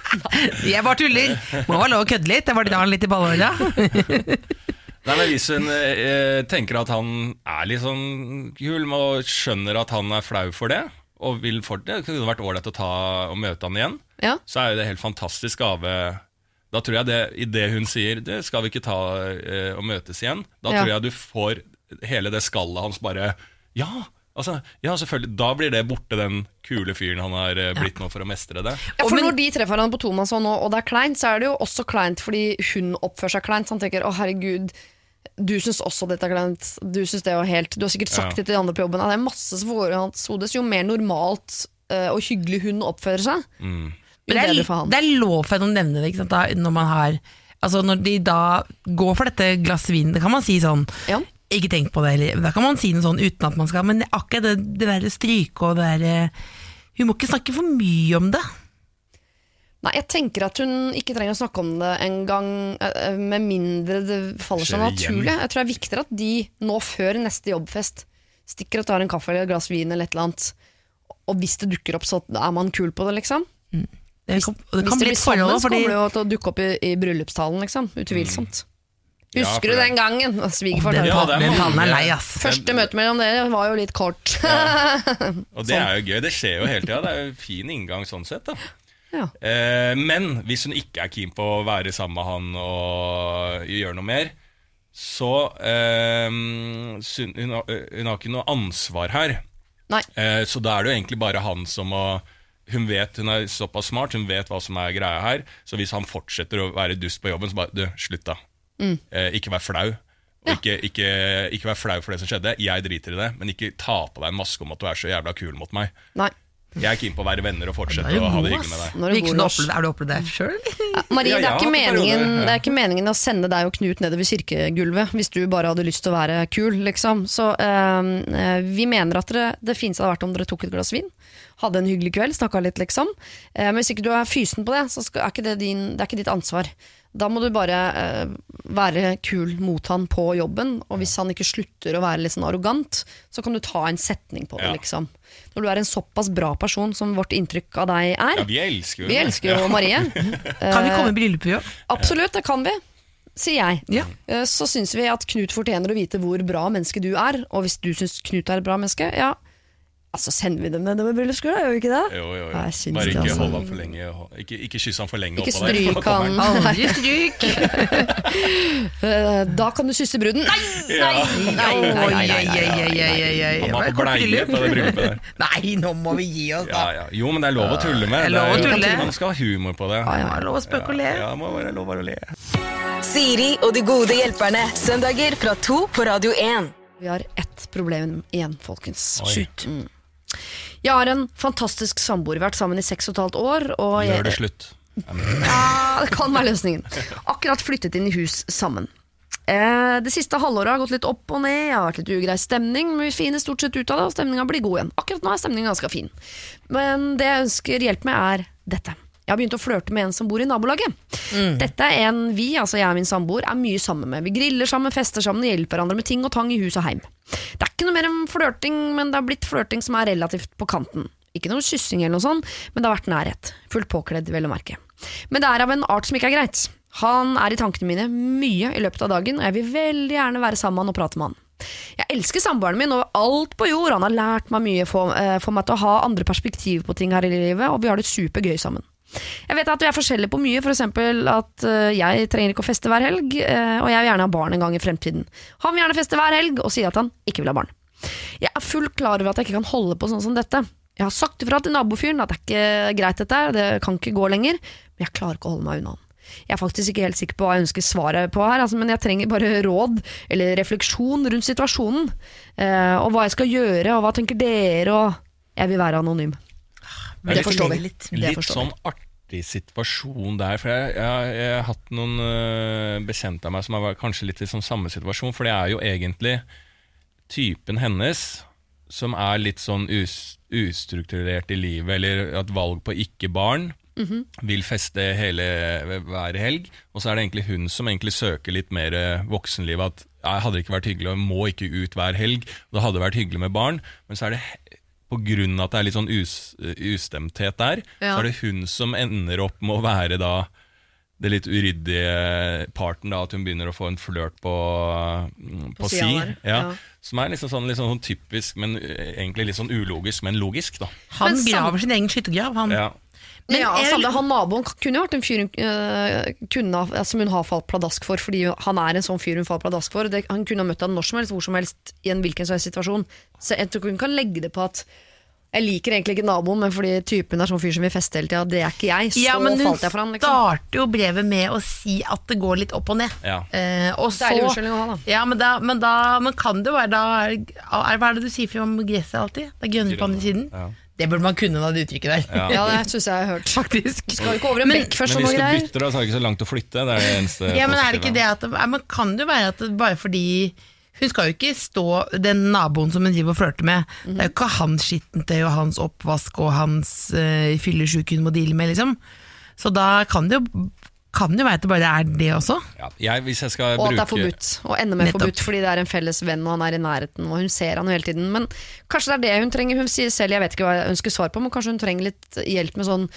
Jeg bare tuller! Må være lov å kødde litt. Jeg var litt i ballhåra. Nei, men Hvis hun eh, tenker at han er litt sånn kul og skjønner at han er flau for det, og vil for det, kunne vært ålreit å ta og møte han igjen, Ja. så er jo det helt fantastisk gave. Da tror jeg det, i det hun sier det skal vi ikke ta eh, og møtes igjen, da Ja. tror jeg du får hele det skallet hans bare Ja, altså, ja selvfølgelig. Da blir det borte, den kule fyren han har blitt blitt nå for å mestre det. Ja, for Når de treffer hverandre på tomannshånd og, og det er kleint, så er det jo også kleint fordi hun oppfører seg kleint. Så han tenker 'å herregud, du syns også dette er kleint', du synes det var helt Du har sikkert sagt Ja. det til de andre på jobben. Det er masse som i hans hode. Jo mer normalt uh, og hyggelig hun oppfører seg, Mm. jo det bedre er, for han. det er lov for henne å nevne det, ikke sant? Da, når man har Altså når de da går for dette glass vin, det kan man si sånn Ja. Ikke tenk på det, eller da kan man si noe sånn uten at man skal Men akkurat det, det der stryke og det der eh, Hun må ikke snakke for mye om det. Nei, jeg tenker at hun ikke trenger å snakke om det engang, uh, med mindre det faller seg naturlig. Jeg tror det er viktigere at de nå før neste jobbfest stikker og tar en kaffe eller et glass vin eller et eller annet. Og hvis det dukker opp, så er man kul på det, liksom. Det kan, det kan hvis det blir sammen, så fordi kommer det jo til å dukke opp i, i bryllupstalen, liksom. Utvilsomt. Mm. Husker for du den gangen? Svigerfar oh, Ja, er den er lei, ass. Første møte mellom dere var jo litt kort. Og det er jo gøy. Det skjer jo hele tida. Det er jo fin inngang sånn sett. da Ja. Eh, men hvis hun ikke er keen på å være sammen med han og gjøre noe mer, så eh, syn- hun, har, hun har ikke noe ansvar her. Eh, så da er det jo egentlig bare han som må hun vet hun er såpass smart, hun vet hva som er greia her. Så hvis han fortsetter å være dust på jobben, så bare Du, slutt, da. Eh, ikke vær flau. Og ikke, ikke, ikke vær flau for det som skjedde. Jeg driter i det, men ikke ta på deg en maske om at du er så jævla kul mot meg. Nei. Jeg er keen på å være venner og fortsette å ha det hyggelig med deg. Når du bor god, som du opplevd- Er du opplevd det sjøl? Marie, Ja, det, er ikke meningen, det er ikke meningen å sende deg og Knut nedover kirkegulvet hvis du bare hadde lyst til å være kul, liksom. Så eh, vi mener at det, det fineste hadde vært om dere tok et glass vin, hadde en hyggelig kveld, snakka litt, liksom. Eh, men hvis ikke du er fysen på det, så skal, er ikke det, din, det er ikke ditt ansvar. Da må du bare eh, være kul mot han på jobben, og hvis han ikke slutter å være litt sånn arrogant, så kan du ta en setning på det, Ja. liksom. Når du er en såpass bra person som vårt inntrykk av deg er. Ja, vi elsker jo Vi det. elsker jo Marie. Kan vi komme i bryllupet i? Absolutt, det kan vi. Sier jeg. Ja. Eh, Så syns vi at Knut fortjener å vite hvor bra menneske du er. Og hvis du syns Knut er et bra menneske, ja, altså sender vi dem nedover bryllupsskolen, gjør vi ikke det? Jo, jo, jo. Bare det, ikke altså. hold ham for lenge. Ikke, ikke kyss ham for lenge Ikke oppå der, Ikke stryk han. Aldri stryk! Eh, Da kan du kysse bruden. Nei! Nei, nei. Han var på bleie på det bryllupet der. Nei, nå må vi gi oss, Ja, da. ja. Jo, men det er lov å tulle med. Det er lov å tulle. Man skal ha humor på det. Ja, ja, lov å spøke og le. Ja, må være lov å le. Siri og de gode hjelperne. Søndager fra to på Radio 1. Vi har ett problem igjen, folkens. Oi. Shoot. Mm. Jeg har en fantastisk samboer. Vi har vært sammen i seks og et halvt år. Og jeg, Gjør det slutt. Ja, det kan være løsningen. Akkurat flyttet inn i hus sammen. Eh, det siste halvåret har gått litt opp og ned, jeg har vært litt ugrei stemning, men vi finner stort sett ut av det, og stemninga blir god igjen. Akkurat nå er stemningen ganske fin. Men det jeg ønsker hjelp med, er dette. Jeg har begynt å flørte med en som bor i nabolaget. Dette er en vi, altså jeg og min samboer, er mye sammen med. Vi griller sammen, fester sammen og hjelper hverandre med ting og tang i hus og heim. Det er ikke noe mer enn flørting, men det har blitt flørting som er relativt på kanten. Ikke noe kyssing eller noe sånt, men det har vært nærhet. Fullt påkledd, vel å merke. Men det er av en art som ikke er greit. Han er i tankene mine mye i løpet av dagen, og jeg vil veldig gjerne være sammen med han og prate med han. Jeg elsker samboeren min over alt på jord, han har lært meg mye, får, eh, får meg til å ha andre perspektiv på ting her i livet, og vi har det supergøy sammen. Jeg vet at vi er forskjellige på mye, f.eks. at eh, jeg trenger ikke å feste hver helg, eh, og jeg vil gjerne ha barn en gang i fremtiden. Han vil gjerne feste hver helg, og sier at han ikke vil ha barn. Jeg er fullt klar over at jeg ikke kan holde på sånn som dette. Jeg har sagt ifra til nabofyren at det er ikke greit dette her, det kan ikke gå lenger, men jeg klarer ikke å holde meg unna han. Jeg er faktisk ikke helt sikker på hva jeg ønsker svaret på her, altså, men jeg trenger bare råd eller refleksjon rundt situasjonen. Eh, og hva jeg skal gjøre, og hva tenker dere, og jeg vil være anonym. Det Det forstår vi. litt. Litt forstår sånn artig situasjon der. For jeg, jeg, jeg har hatt noen uh, bekjente av meg som har vært kanskje litt i sånn samme situasjon. For det er jo egentlig typen hennes som er litt sånn us, ustrukturert i livet, eller at valg på ikke barn. Vil feste hele, hver helg. Og så er det egentlig hun som egentlig søker litt mer eh, voksenliv. At jeg hadde ikke vært hyggelig, og må ikke ut hver helg. Det hadde vært hyggelig med barn. Men så er det av at det er litt sånn us, ustemthet der, Ja. så er det hun som ender opp med å være da det litt uryddige parten, da, at hun begynner å få en flørt på, mm, på, På si. Ja, ja. Som er liksom sånn, litt sånn typisk, men eh, egentlig litt sånn ulogisk, men logisk. da. Han graver sin egen skyttergrav, han. Ja. Men ja, jeg- samme, han Naboen kunne jo vært en fyr hun, uh, kunne, som hun har falt pladask for, fordi han er en sånn fyr hun faller pladask for. Det, han kunne ha møtt henne når som helst, hvor som helst, i en hvilken som helst situasjon. Så jeg tror hun kan legge det på at jeg liker egentlig ikke naboen, men fordi typen er sånn fyr som vil feste hele tida, det er ikke jeg. Så Ja, men falt jeg for han, liksom. starter jo brevet med å si at det går litt opp og ned. Ja. Eh, og så, Deilig unnskyldning å ha, da. Ja, men, da, men, da, men kan det jo være da er, er, Hva er det du sier om gresset alltid? Det er grønnere på andre siden? Ja. Det burde man kunne, da, det uttrykket der. Ja. Ja, det syns jeg jeg har hørt. Faktisk. Skal jo ikke over en bekk først Men hvis du greier? bytter, da, så er det ikke så langt å flytte. Det er det eneste Ja, men er det ikke det at man men Kan det jo være at det bare fordi Hun skal jo ikke stå den naboen som hun driver og flørter med. Det er jo ikke hans skittentøy og hans oppvask og hans uh, fyllesyke hun må deale med, liksom. Så da kan det jo kan jo være at det bare er det også. Ja, jeg, hvis jeg skal Og at det er forbudt, og enda mer Nettopp. forbudt fordi det er en felles venn og han er i nærheten og hun ser han hele tiden. Men kanskje det er det hun trenger. Hun sier selv, jeg vet ikke hva jeg ønsker svar på, men kanskje hun trenger litt hjelp med sånn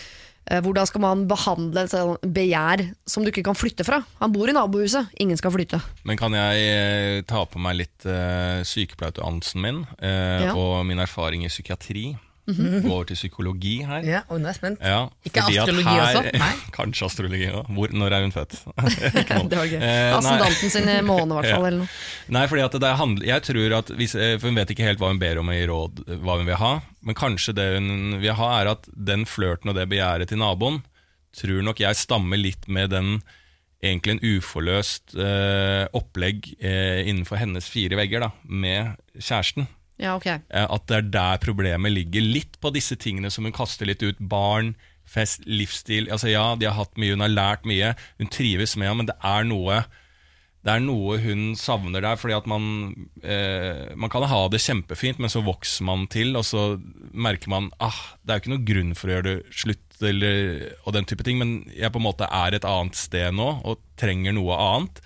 eh, hvordan skal man behandle et sånn begjær som du ikke kan flytte fra? Han bor i nabohuset, ingen skal flytte. Men kan jeg eh, ta på meg litt uh, sykepleierutdannelsen min uh, Ja. og min erfaring i psykiatri? Gå over til psykologi her. Ja, og nå er jeg spent. Ja, Ikke astrologi her, også? Nei. Kanskje astrologi òg. Når er hun født? Ikke nå. Det var gøy. Eh. Ascendanten sin i måne, i hvert fall. Ja. Eller noe. Nei, fordi det handler, jeg tror at hvis, eh, For hun vet ikke helt hva hun ber om i råd, hva hun vil ha. Men kanskje det hun vil ha, er at den flørten og det begjæret til naboen, tror nok jeg stammer litt med den egentlig en uforløst eh, opplegg eh, innenfor hennes fire vegger da, med kjæresten. Ja, ok. Eh, At det er der problemet ligger. Litt på disse tingene som hun kaster litt ut. Barn, fest, livsstil. Altså Ja, de har hatt mye, hun har lært mye. Hun trives med ham, men det er noe det er noe hun savner der, fordi at man eh, Man kan ha det kjempefint, men så vokser man til, og så merker man ah, det er jo ikke noen grunn for å gjøre det slutt, eller, og den type ting, men jeg på en måte er et annet sted nå, og trenger noe annet.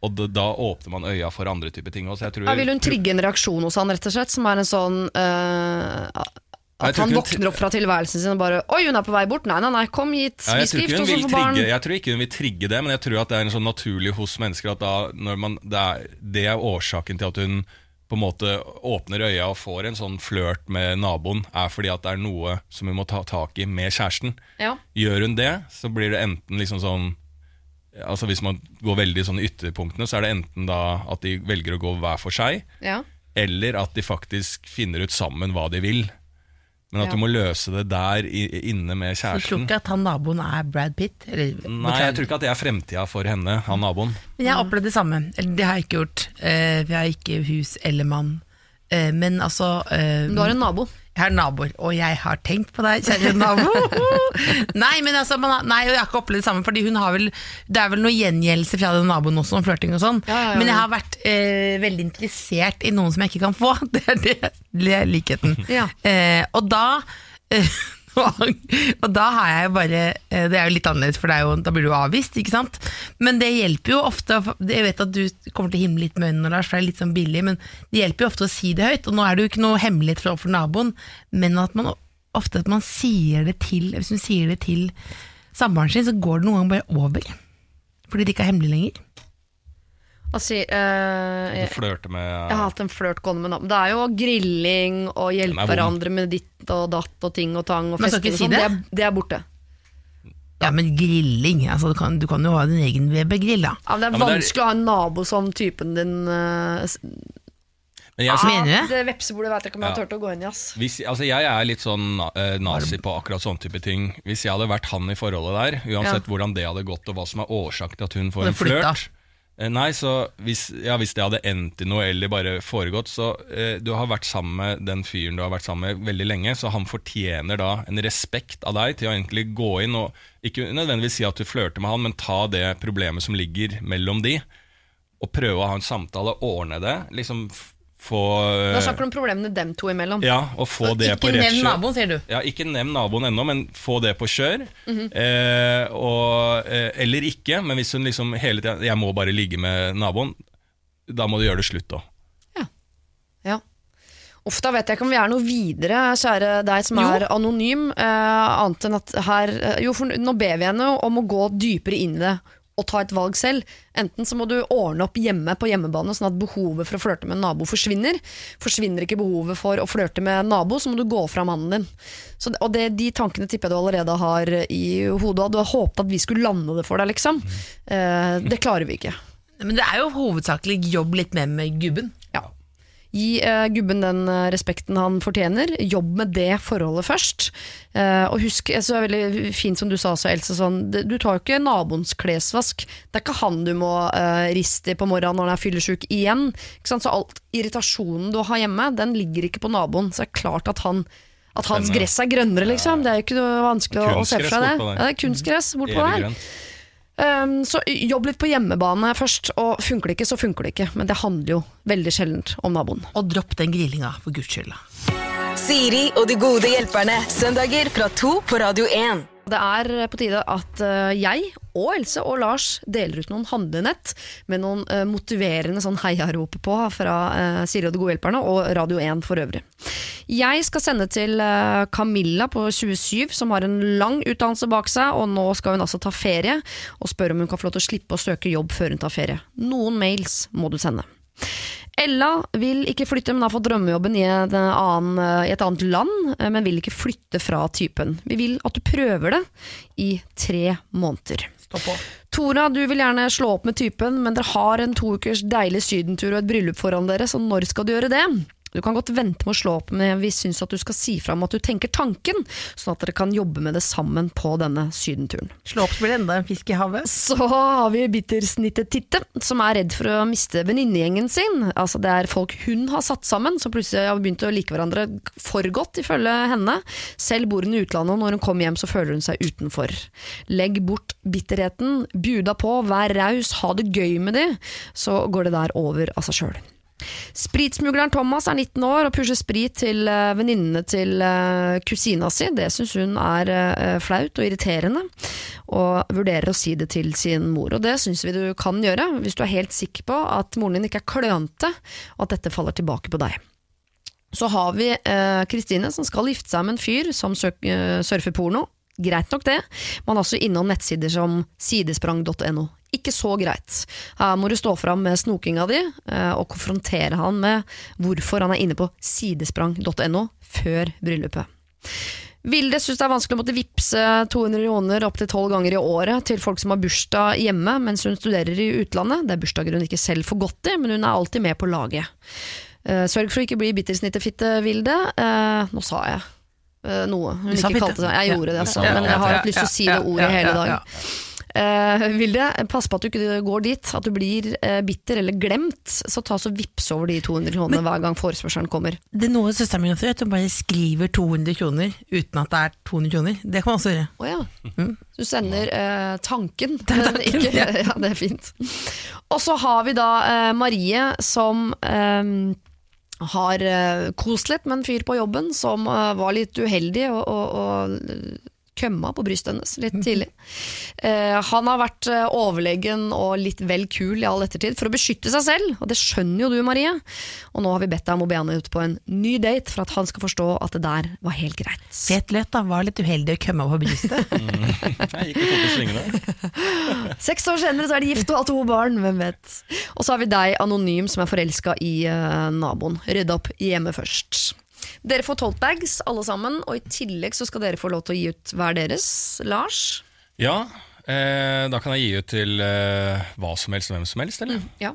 Og da, da åpner man øya for andre typer ting også. Jeg Ja, vil hun trigge en reaksjon hos han, rett og slett, som er en sånn uh, At han våkner opp fra tilværelsen sin og bare 'Oi, hun er på vei bort'. Nei, nei, nei, kom hit, Ja, jeg, tror barn. trigge, jeg tror ikke hun vil trigge det, men jeg tror at det er en sånn naturlig hos mennesker at da, når man, det, er, det er årsaken til at hun på en måte åpner øya og får en sånn flørt med naboen, er fordi at det er noe som hun må ta tak i med kjæresten. Ja. Gjør hun det, så blir det enten liksom sånn Altså Hvis man går veldig sånn i ytterpunktene, så er det enten da at de velger å gå hver for seg, Ja. eller at de faktisk finner ut sammen hva de vil. Men at Ja. du må løse det der inne med kjæresten. Du tror ikke at han naboen er Brad Pitt? Eller, Nei, jeg tror ikke at det er fremtida for henne, han naboen. Men jeg har opplevd det samme. Eller det har jeg ikke gjort. Uh, for jeg har ikke hus eller mann. Uh, men altså uh, Du har en nabo. Jeg naboer, og jeg har tenkt på deg, kjære nabo. nei, men altså, man har, nei, jeg har ikke opplevd det samme, Fordi hun har vel, det er vel noe gjengjeldelse fra den naboen også, om flørting og sånn. Ja, ja, ja. Men jeg har vært eh, veldig interessert i noen som jeg ikke kan få. Det er det, det er likheten. Eh, og da eh, og da har jeg bare eh, Det er jo litt annerledes, for jo, da blir du avvist, ikke sant? Men det hjelper jo ofte Jeg vet at du kommer til å himle litt med øynene, Lars, for det er litt sånn billig, men det hjelper jo ofte å si det høyt. Og nå er det jo ikke noe hemmelighet for naboen, men at man ofte at man sier det til Hvis hun sier det til samboeren sin, så går det noen ganger bare over. Fordi det ikke er hemmelig lenger. Altså, uh, Du jeg, flørter med jeg har hatt en flørt gående med. Det er jo grilling og hjelpe er hverandre med ditt og datt og ting og tang og Men skal festing si sånn. Det? det? er- det er borte. Ja, men grilling altså, du, kan, du kan jo ha din egen Weber-grill, da. Ja, men det er Ja, men det er- vanskelig å ha en nabo som typen din uh, Men jeg, Mener du det? Det vepsebordet vet jeg ikke om jeg har Ja. turt å gå inn i. ass hvis, altså jeg er litt sånn uh, nazi på akkurat sånne type ting. Hvis jeg hadde vært han i forholdet der, uansett Ja. hvordan det hadde gått, og hva som er årsaken til at hun får en flørt eh, Nei, så hvis, ja, hvis det hadde endt i noe eller bare foregått, så eh, Du har vært sammen med den fyren du har vært sammen med veldig lenge, så han fortjener da en respekt av deg til å egentlig gå inn og ikke nødvendigvis si at du flørter med han, men ta det problemet som ligger mellom de, og prøve å ha en samtale, ordne det. Liksom få Da snakker du om problemene dem to imellom. Ja, og få det på rett kjør. Ikke nevn naboen, sier du. Ja, ikke nevn naboen ennå, men få det på kjør. Mhm. eh, og, eh, eller ikke, men hvis hun liksom hele tida 'Jeg må bare ligge med naboen', da må du gjøre det slutt òg. Ja. Uff, da vet jeg ikke om vi er noe videre, kjære deg som Jo. er anonym. Eh, annet enn at her eh, Jo, for nå ber vi henne om å gå dypere inn i det og ta et valg selv. Enten så må du ordne opp hjemme på hjemmebane, sånn at behovet for å flørte med en nabo forsvinner. Forsvinner ikke behovet for å flørte med en nabo, så må du gå fra mannen din. Så, og det, De tankene tipper jeg du allerede har i hodet. Du har håpet at vi skulle lande det for deg, liksom. Eh, det klarer vi ikke. Men det er jo hovedsakelig jobb litt mer med gubben. Gi eh, gubben den eh, respekten han fortjener. Jobb med det forholdet først. Eh, og husk, synes det er veldig fint som du sa også, Else, sånn, det- du tar jo ikke naboens klesvask. Det er ikke han du må eh, riste i på morgenen når han er fyllesyk igjen. Så alt irritasjonen du har hjemme, den ligger ikke på naboen. Så det er klart at han at hans gress er grønnere, liksom. Det er jo ikke vanskelig å, å se for seg det. Ja, det er kunstgress bortpå Evig der. Um, så jobb litt på hjemmebane først, og funker det ikke, så funker det ikke. Men det handler jo veldig sjeldent om naboen. Og dropp den grillinga, for guds skyld. Siri og de gode hjelperne. Søndager fra to på Radio 1. Det er på tide at eh, jeg og Else og Lars deler ut noen handlenett med noen eh, motiverende sånn heiarop på fra uh, Siri og de gode hjelperne og Radio 1 for øvrig. Jeg skal sende til eh, Camilla på 27 som har en lang utdannelse bak seg, og nå skal hun altså ta ferie, og spørre om hun kan få lov til å slippe å søke jobb før hun tar ferie. Noen mails må du sende. Ella vil ikke flytte, men har fått drømmejobben i, en annen, i et annet land, eh, men vil ikke flytte fra typen. Vi vil at du prøver det i tre måneder. Tora, du vil gjerne slå opp med typen, men dere har en to ukers deilig sydentur og et bryllup foran dere, så når skal du gjøre det? Du kan godt vente med å slå opp, men vi syns at du skal si fra om at du tenker tanken, sånn at dere kan jobbe med det sammen på denne sydenturen. Slå opp, blir enda en fisk i havet. Så har vi bittersnittet Titte, som er redd for å miste venninnegjengen sin. Altså Det er folk hun har satt sammen, som plutselig har begynt å like hverandre for godt, ifølge henne. Selv bor hun i utlandet, og når hun kommer hjem så føler hun seg utenfor. Legg bort bitterheten, bjuda på, vær raus, ha det gøy med de, så går det der over av seg sjøl. Spritsmugleren Thomas er 19 år og pusher sprit til uh, venninnene til uh, kusina si. Det syns hun er eh, flaut og irriterende, og vurderer å si det til sin mor. Og det syns vi du kan gjøre, hvis du er helt sikker på at moren din ikke er klønete, og at dette faller tilbake på deg. Så har vi Kristine som skal gifte seg med en fyr som surfer porno. Greit nok det, men også innom nettsider som sidesprang.no. Ikke så greit. Her må du stå fram med snokinga di eh, og konfrontere han med hvorfor han er inne på sidesprang.no før bryllupet. Vilde syns det er vanskelig å måtte vippse 200 millioner opptil tolv ganger i året til folk som har bursdag hjemme mens hun studerer i utlandet. Det er bursdager hun ikke selv får gått i, men hun er alltid med på laget. Uh, sørg for å ikke bli bittersnittefitte, Vilde. Uh, nå sa jeg noe hun ikke kalte seg. Jeg gjorde det, altså. men jeg har hatt lyst til å si det ordet hele dag. Uh, Vilde, pass på at du ikke går dit, at du blir eh, bitter eller glemt. Så ta så vips over de 200 kronene hver gang forespørselen kommer. Det er noe søsteren min også gjør, at hun bare skriver 200 kroner uten at det er 200 kroner. Det kan man også gjøre. Oh, ja. mm. Du sender eh, tanken, men ikke Ja, det er fint. Og så har vi da Marie som har kost litt med en fyr på jobben som var litt uheldig og, og, og kømma på brystet hennes litt tidlig. Eh, han har vært eh, overlegen og litt vel kul i all ettertid for å beskytte seg selv, og det skjønner jo du, Marie. Og nå har vi bedt deg om å be han ut på en ny date for at han skal forstå at det der var helt greit. Fet løt, da. Var litt uheldig å kømme på brystet. mm. Jeg gikk opp i Seks år senere så er de gift og har to barn, hvem vet. Og så har vi deg, anonym, som er forelska i uh, naboen. Rydde opp hjemme først. Dere får tote bags, alle sammen, og i tillegg så skal dere få lov til å gi ut hver deres. Lars? Ja, eh, da kan jeg gi ut til eh, hva som helst og hvem som helst, eller? Mm, ja.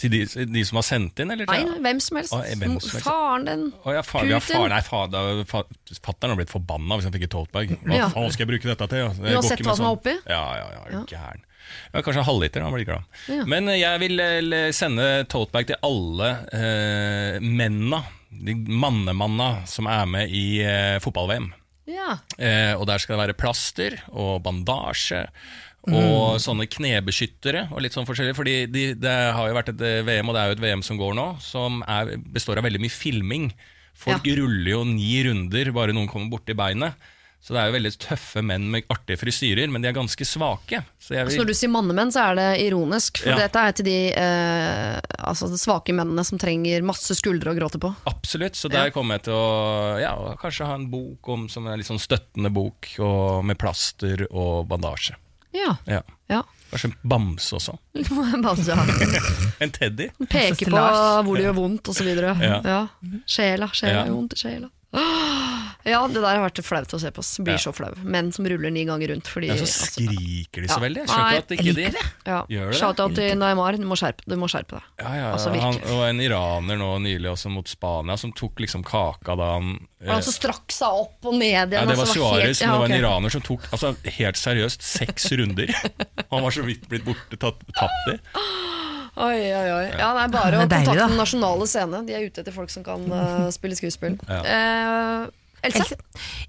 Til de, de, som har sendt inn, eller? Nei, nei hvem som helst. Ah, hvem som helst. Faren din. Oh, ja, far, Putin. Far, nei, far, fa, Fatter'n har blitt forbanna hvis han fikk et toltbag. Hva Ja. faen skal jeg bruke dette til? Du har sett hva som er oppi? Ja, ja, ja, Ja. gæren. Ja, kanskje en halvliter, han blir glad. Ja. Men eh, jeg vil eh, sende totebag til alle eh, mennene, de mannemanna som er med i eh, fotball-VM. Ja. Eh, og der skal det være plaster og bandasje. Og Mm. sånne knebeskyttere og litt sånn forskjellig. Fordi de, det har jo vært et eh, VM, og det er jo et VM som går nå, som er, består av veldig mye filming. Folk ruller jo ni runder bare noen kommer borti beinet. Så det er jo veldig tøffe menn med artige frisyrer, men de er ganske svake. Så jeg Så vil, når du sier mannemenn, så er det ironisk. For Ja. dette er til de eh, altså de svake mennene som trenger masse skuldre å gråte på. Absolutt, så der kommer jeg til å ja, kanskje ha en bok om, som er litt sånn støttende bok, og med plaster og bandasje. Ja. Ja. ja. Kanskje en bamse også. Bamse. En teddy. Peke på hvor det gjør vondt, osv. så. Ja. Ja. Sjela, sjela, Ja. gjør vondt i sjela. Ja, det der har vært flaut å se på. Blir Ja. så flau. Menn som ruller ni ganger rundt. Fordi, Ja, så altså, skriker de så Ja. veldig. Jeg skjønner ikke at ikke de det. ja. Gjør det det? Shout-out til Neymar, du må skjerpe, du må skjerpe deg. Ja, ja, Altså, han, og en iraner nå nylig også mot Spania, som tok liksom kaka da han Var han som strakk seg opp og ned igjen? ja, Det var altså, Suárez, men det var en iraner som tok altså, helt seriøst seks runder. Han var så vidt blitt borte, tatt, tapt i. Oi, oi, oi. Ja, det er bare å Det kontakte den nasjonale scene. De er ute etter folk som kan uh, spille skuespill. Eh, Else? Else?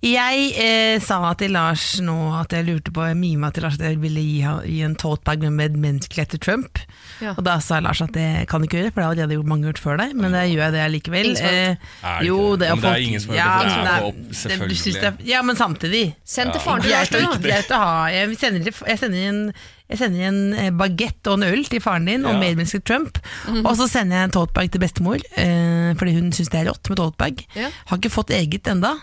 Jeg eh, sa til Lars nå at jeg lurte på Jeg mima til Lars at jeg ville gi, gi en totebag med medmenneskelighet til Trump. Ja. Og da sa Lars at det kan du ikke gjøre, for det har allerede gjort mange gjort før deg. Men det gjør jeg det likevel. Eh, Er jo, det? det Ja, er men det er ingen som har ja, gjort det, for men det er opp- selvfølgelig. det Ja, men samtidig. Send til faren til Lars, da. Jeg sender, jeg sender inn Jeg sender en eh, bagett og en øl til faren din og Ja. medmennesket Trump. Og så sender jeg en toatbag til bestemor, eh, fordi hun syns det er rått med toatbag. Ja. Har ikke fått eget enda.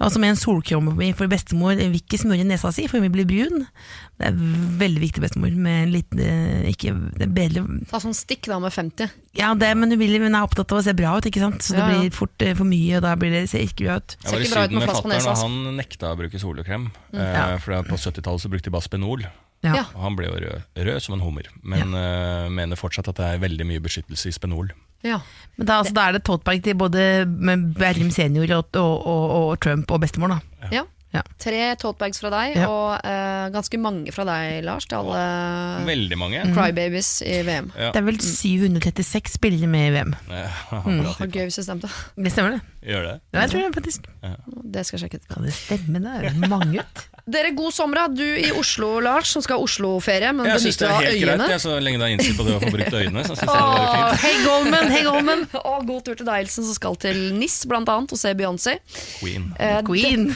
Altså med en solkrem for bestemor vil ikke smøre nesa si, for hun vil bli brun. Det er veldig viktig, bestemor. Med en liten eh, ikke, det er bedre Ta sånn stikk da med 50. Ja, det, men hun, vil, hun er opptatt av å se bra ut, ikke sant? så det blir fort eh, for mye, og da blir det, ser ikke bra ut. Jeg var i Syden med fatter'n, og han nekta å bruke solkrem. Mm. Eh, for på 70-tallet brukte de bare Spenol. Ja. Ja. Og han ble jo rød, rød som en hummer, men eh, mener fortsatt at det er veldig mye beskyttelse i Spenol. Ja. Men da, altså, da er det totebag til både med Berlim senior og, og, og, og Trump og bestemor, da. ja. Ja. Tre totebags fra deg, Ja. og uh, ganske mange fra deg, Lars, til alle Veldig mange. crybabies i VM. Ja. Det er vel 736 spillere med i VM. Ja, tipp. gøy hvis det stemte. Det stemmer det? Gjør det? Ja, jeg tror det faktisk. Det skal jeg sjekke. Kan det stemme? Det er jo mange ut. Dere, god sommer. Du i Oslo, Lars, som skal ha Oslo-ferie, men Jeg benytter er av helt greit, øyene. jeg, så lenge du har innsikt på det å få brukt øynene. Så synes jeg det fint. Hei Goldman, hei Goldman! Og god tur til deg, Elsen, som skal til NIS, blant annet, og se Beyoncé. Queen. Eh, Queen.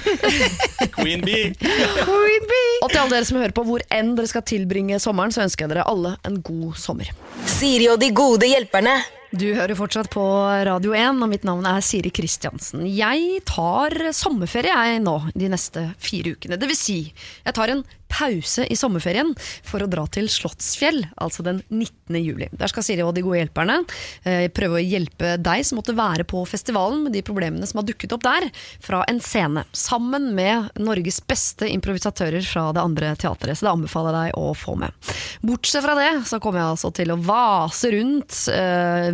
Queen bee! Queen bee. Og til alle dere som hører på, hvor enn dere skal tilbringe sommeren, så ønsker jeg dere alle en god sommer. Siri og de gode hjelperne. Du hører fortsatt på Radio 1, og mitt navn er Siri Kristiansen. Jeg tar sommerferie jeg nå, de neste fire ukene. Det vil si, jeg tar en pause i sommerferien for å dra til Slottsfjell, altså den 19. juli. Der skal Siri og de gode hjelperne eh, prøve å hjelpe deg som måtte være på festivalen med de problemene som har dukket opp der, fra en scene, sammen med Norges beste improvisatører fra det andre teatret. Så det anbefaler jeg deg å få med. Bortsett fra det, så kommer jeg altså til å vase rundt, eh,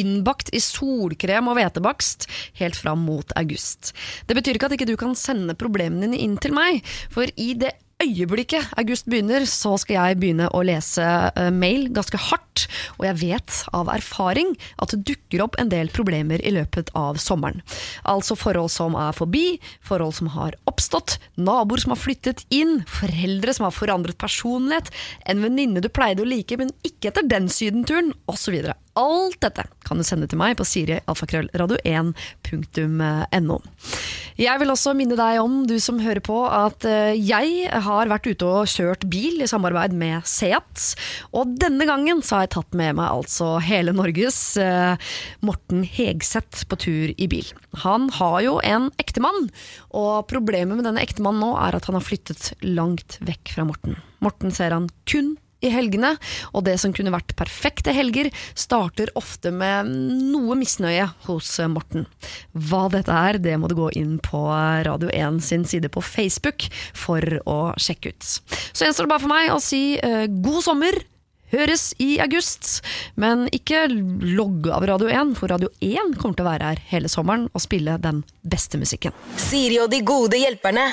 innbakt i solkrem og hvetebakst, helt fram mot august. Det betyr ikke at ikke du kan sende problemene dine inn til meg, for i det øyeblikket august begynner, så skal jeg begynne å lese eh, mail ganske hardt, og jeg vet av erfaring at det dukker opp en del problemer i løpet av sommeren. Altså forhold som er forbi, forhold som har oppstått, naboer som har flyttet inn, foreldre som har forandret personlighet, en venninne du pleide å like, men ikke etter den sydenturen, osv. Alt dette kan du sende til meg på sirialfakrøllradio1.no. Jeg vil også minne deg om, du som hører på, at eh, jeg har vært ute og kjørt bil i samarbeid med Seat. Og denne gangen så har jeg tatt med meg altså hele Norges eh, Morten Hegseth på tur i bil. Han har jo en ektemann, og problemet med denne ektemannen nå er at han har flyttet langt vekk fra Morten. Morten ser han kun i helgene, og det som kunne vært perfekte helger, starter ofte med noe misnøye hos Morten. Hva dette er, det må du gå inn på Radio 1 sin side på Facebook for å sjekke ut. Så gjenstår det bare for meg å si uh, god sommer. Høres i august, men ikke logg av Radio 1, for Radio 1 kommer til å være her hele sommeren og spille den beste musikken. Siri og de gode hjelperne.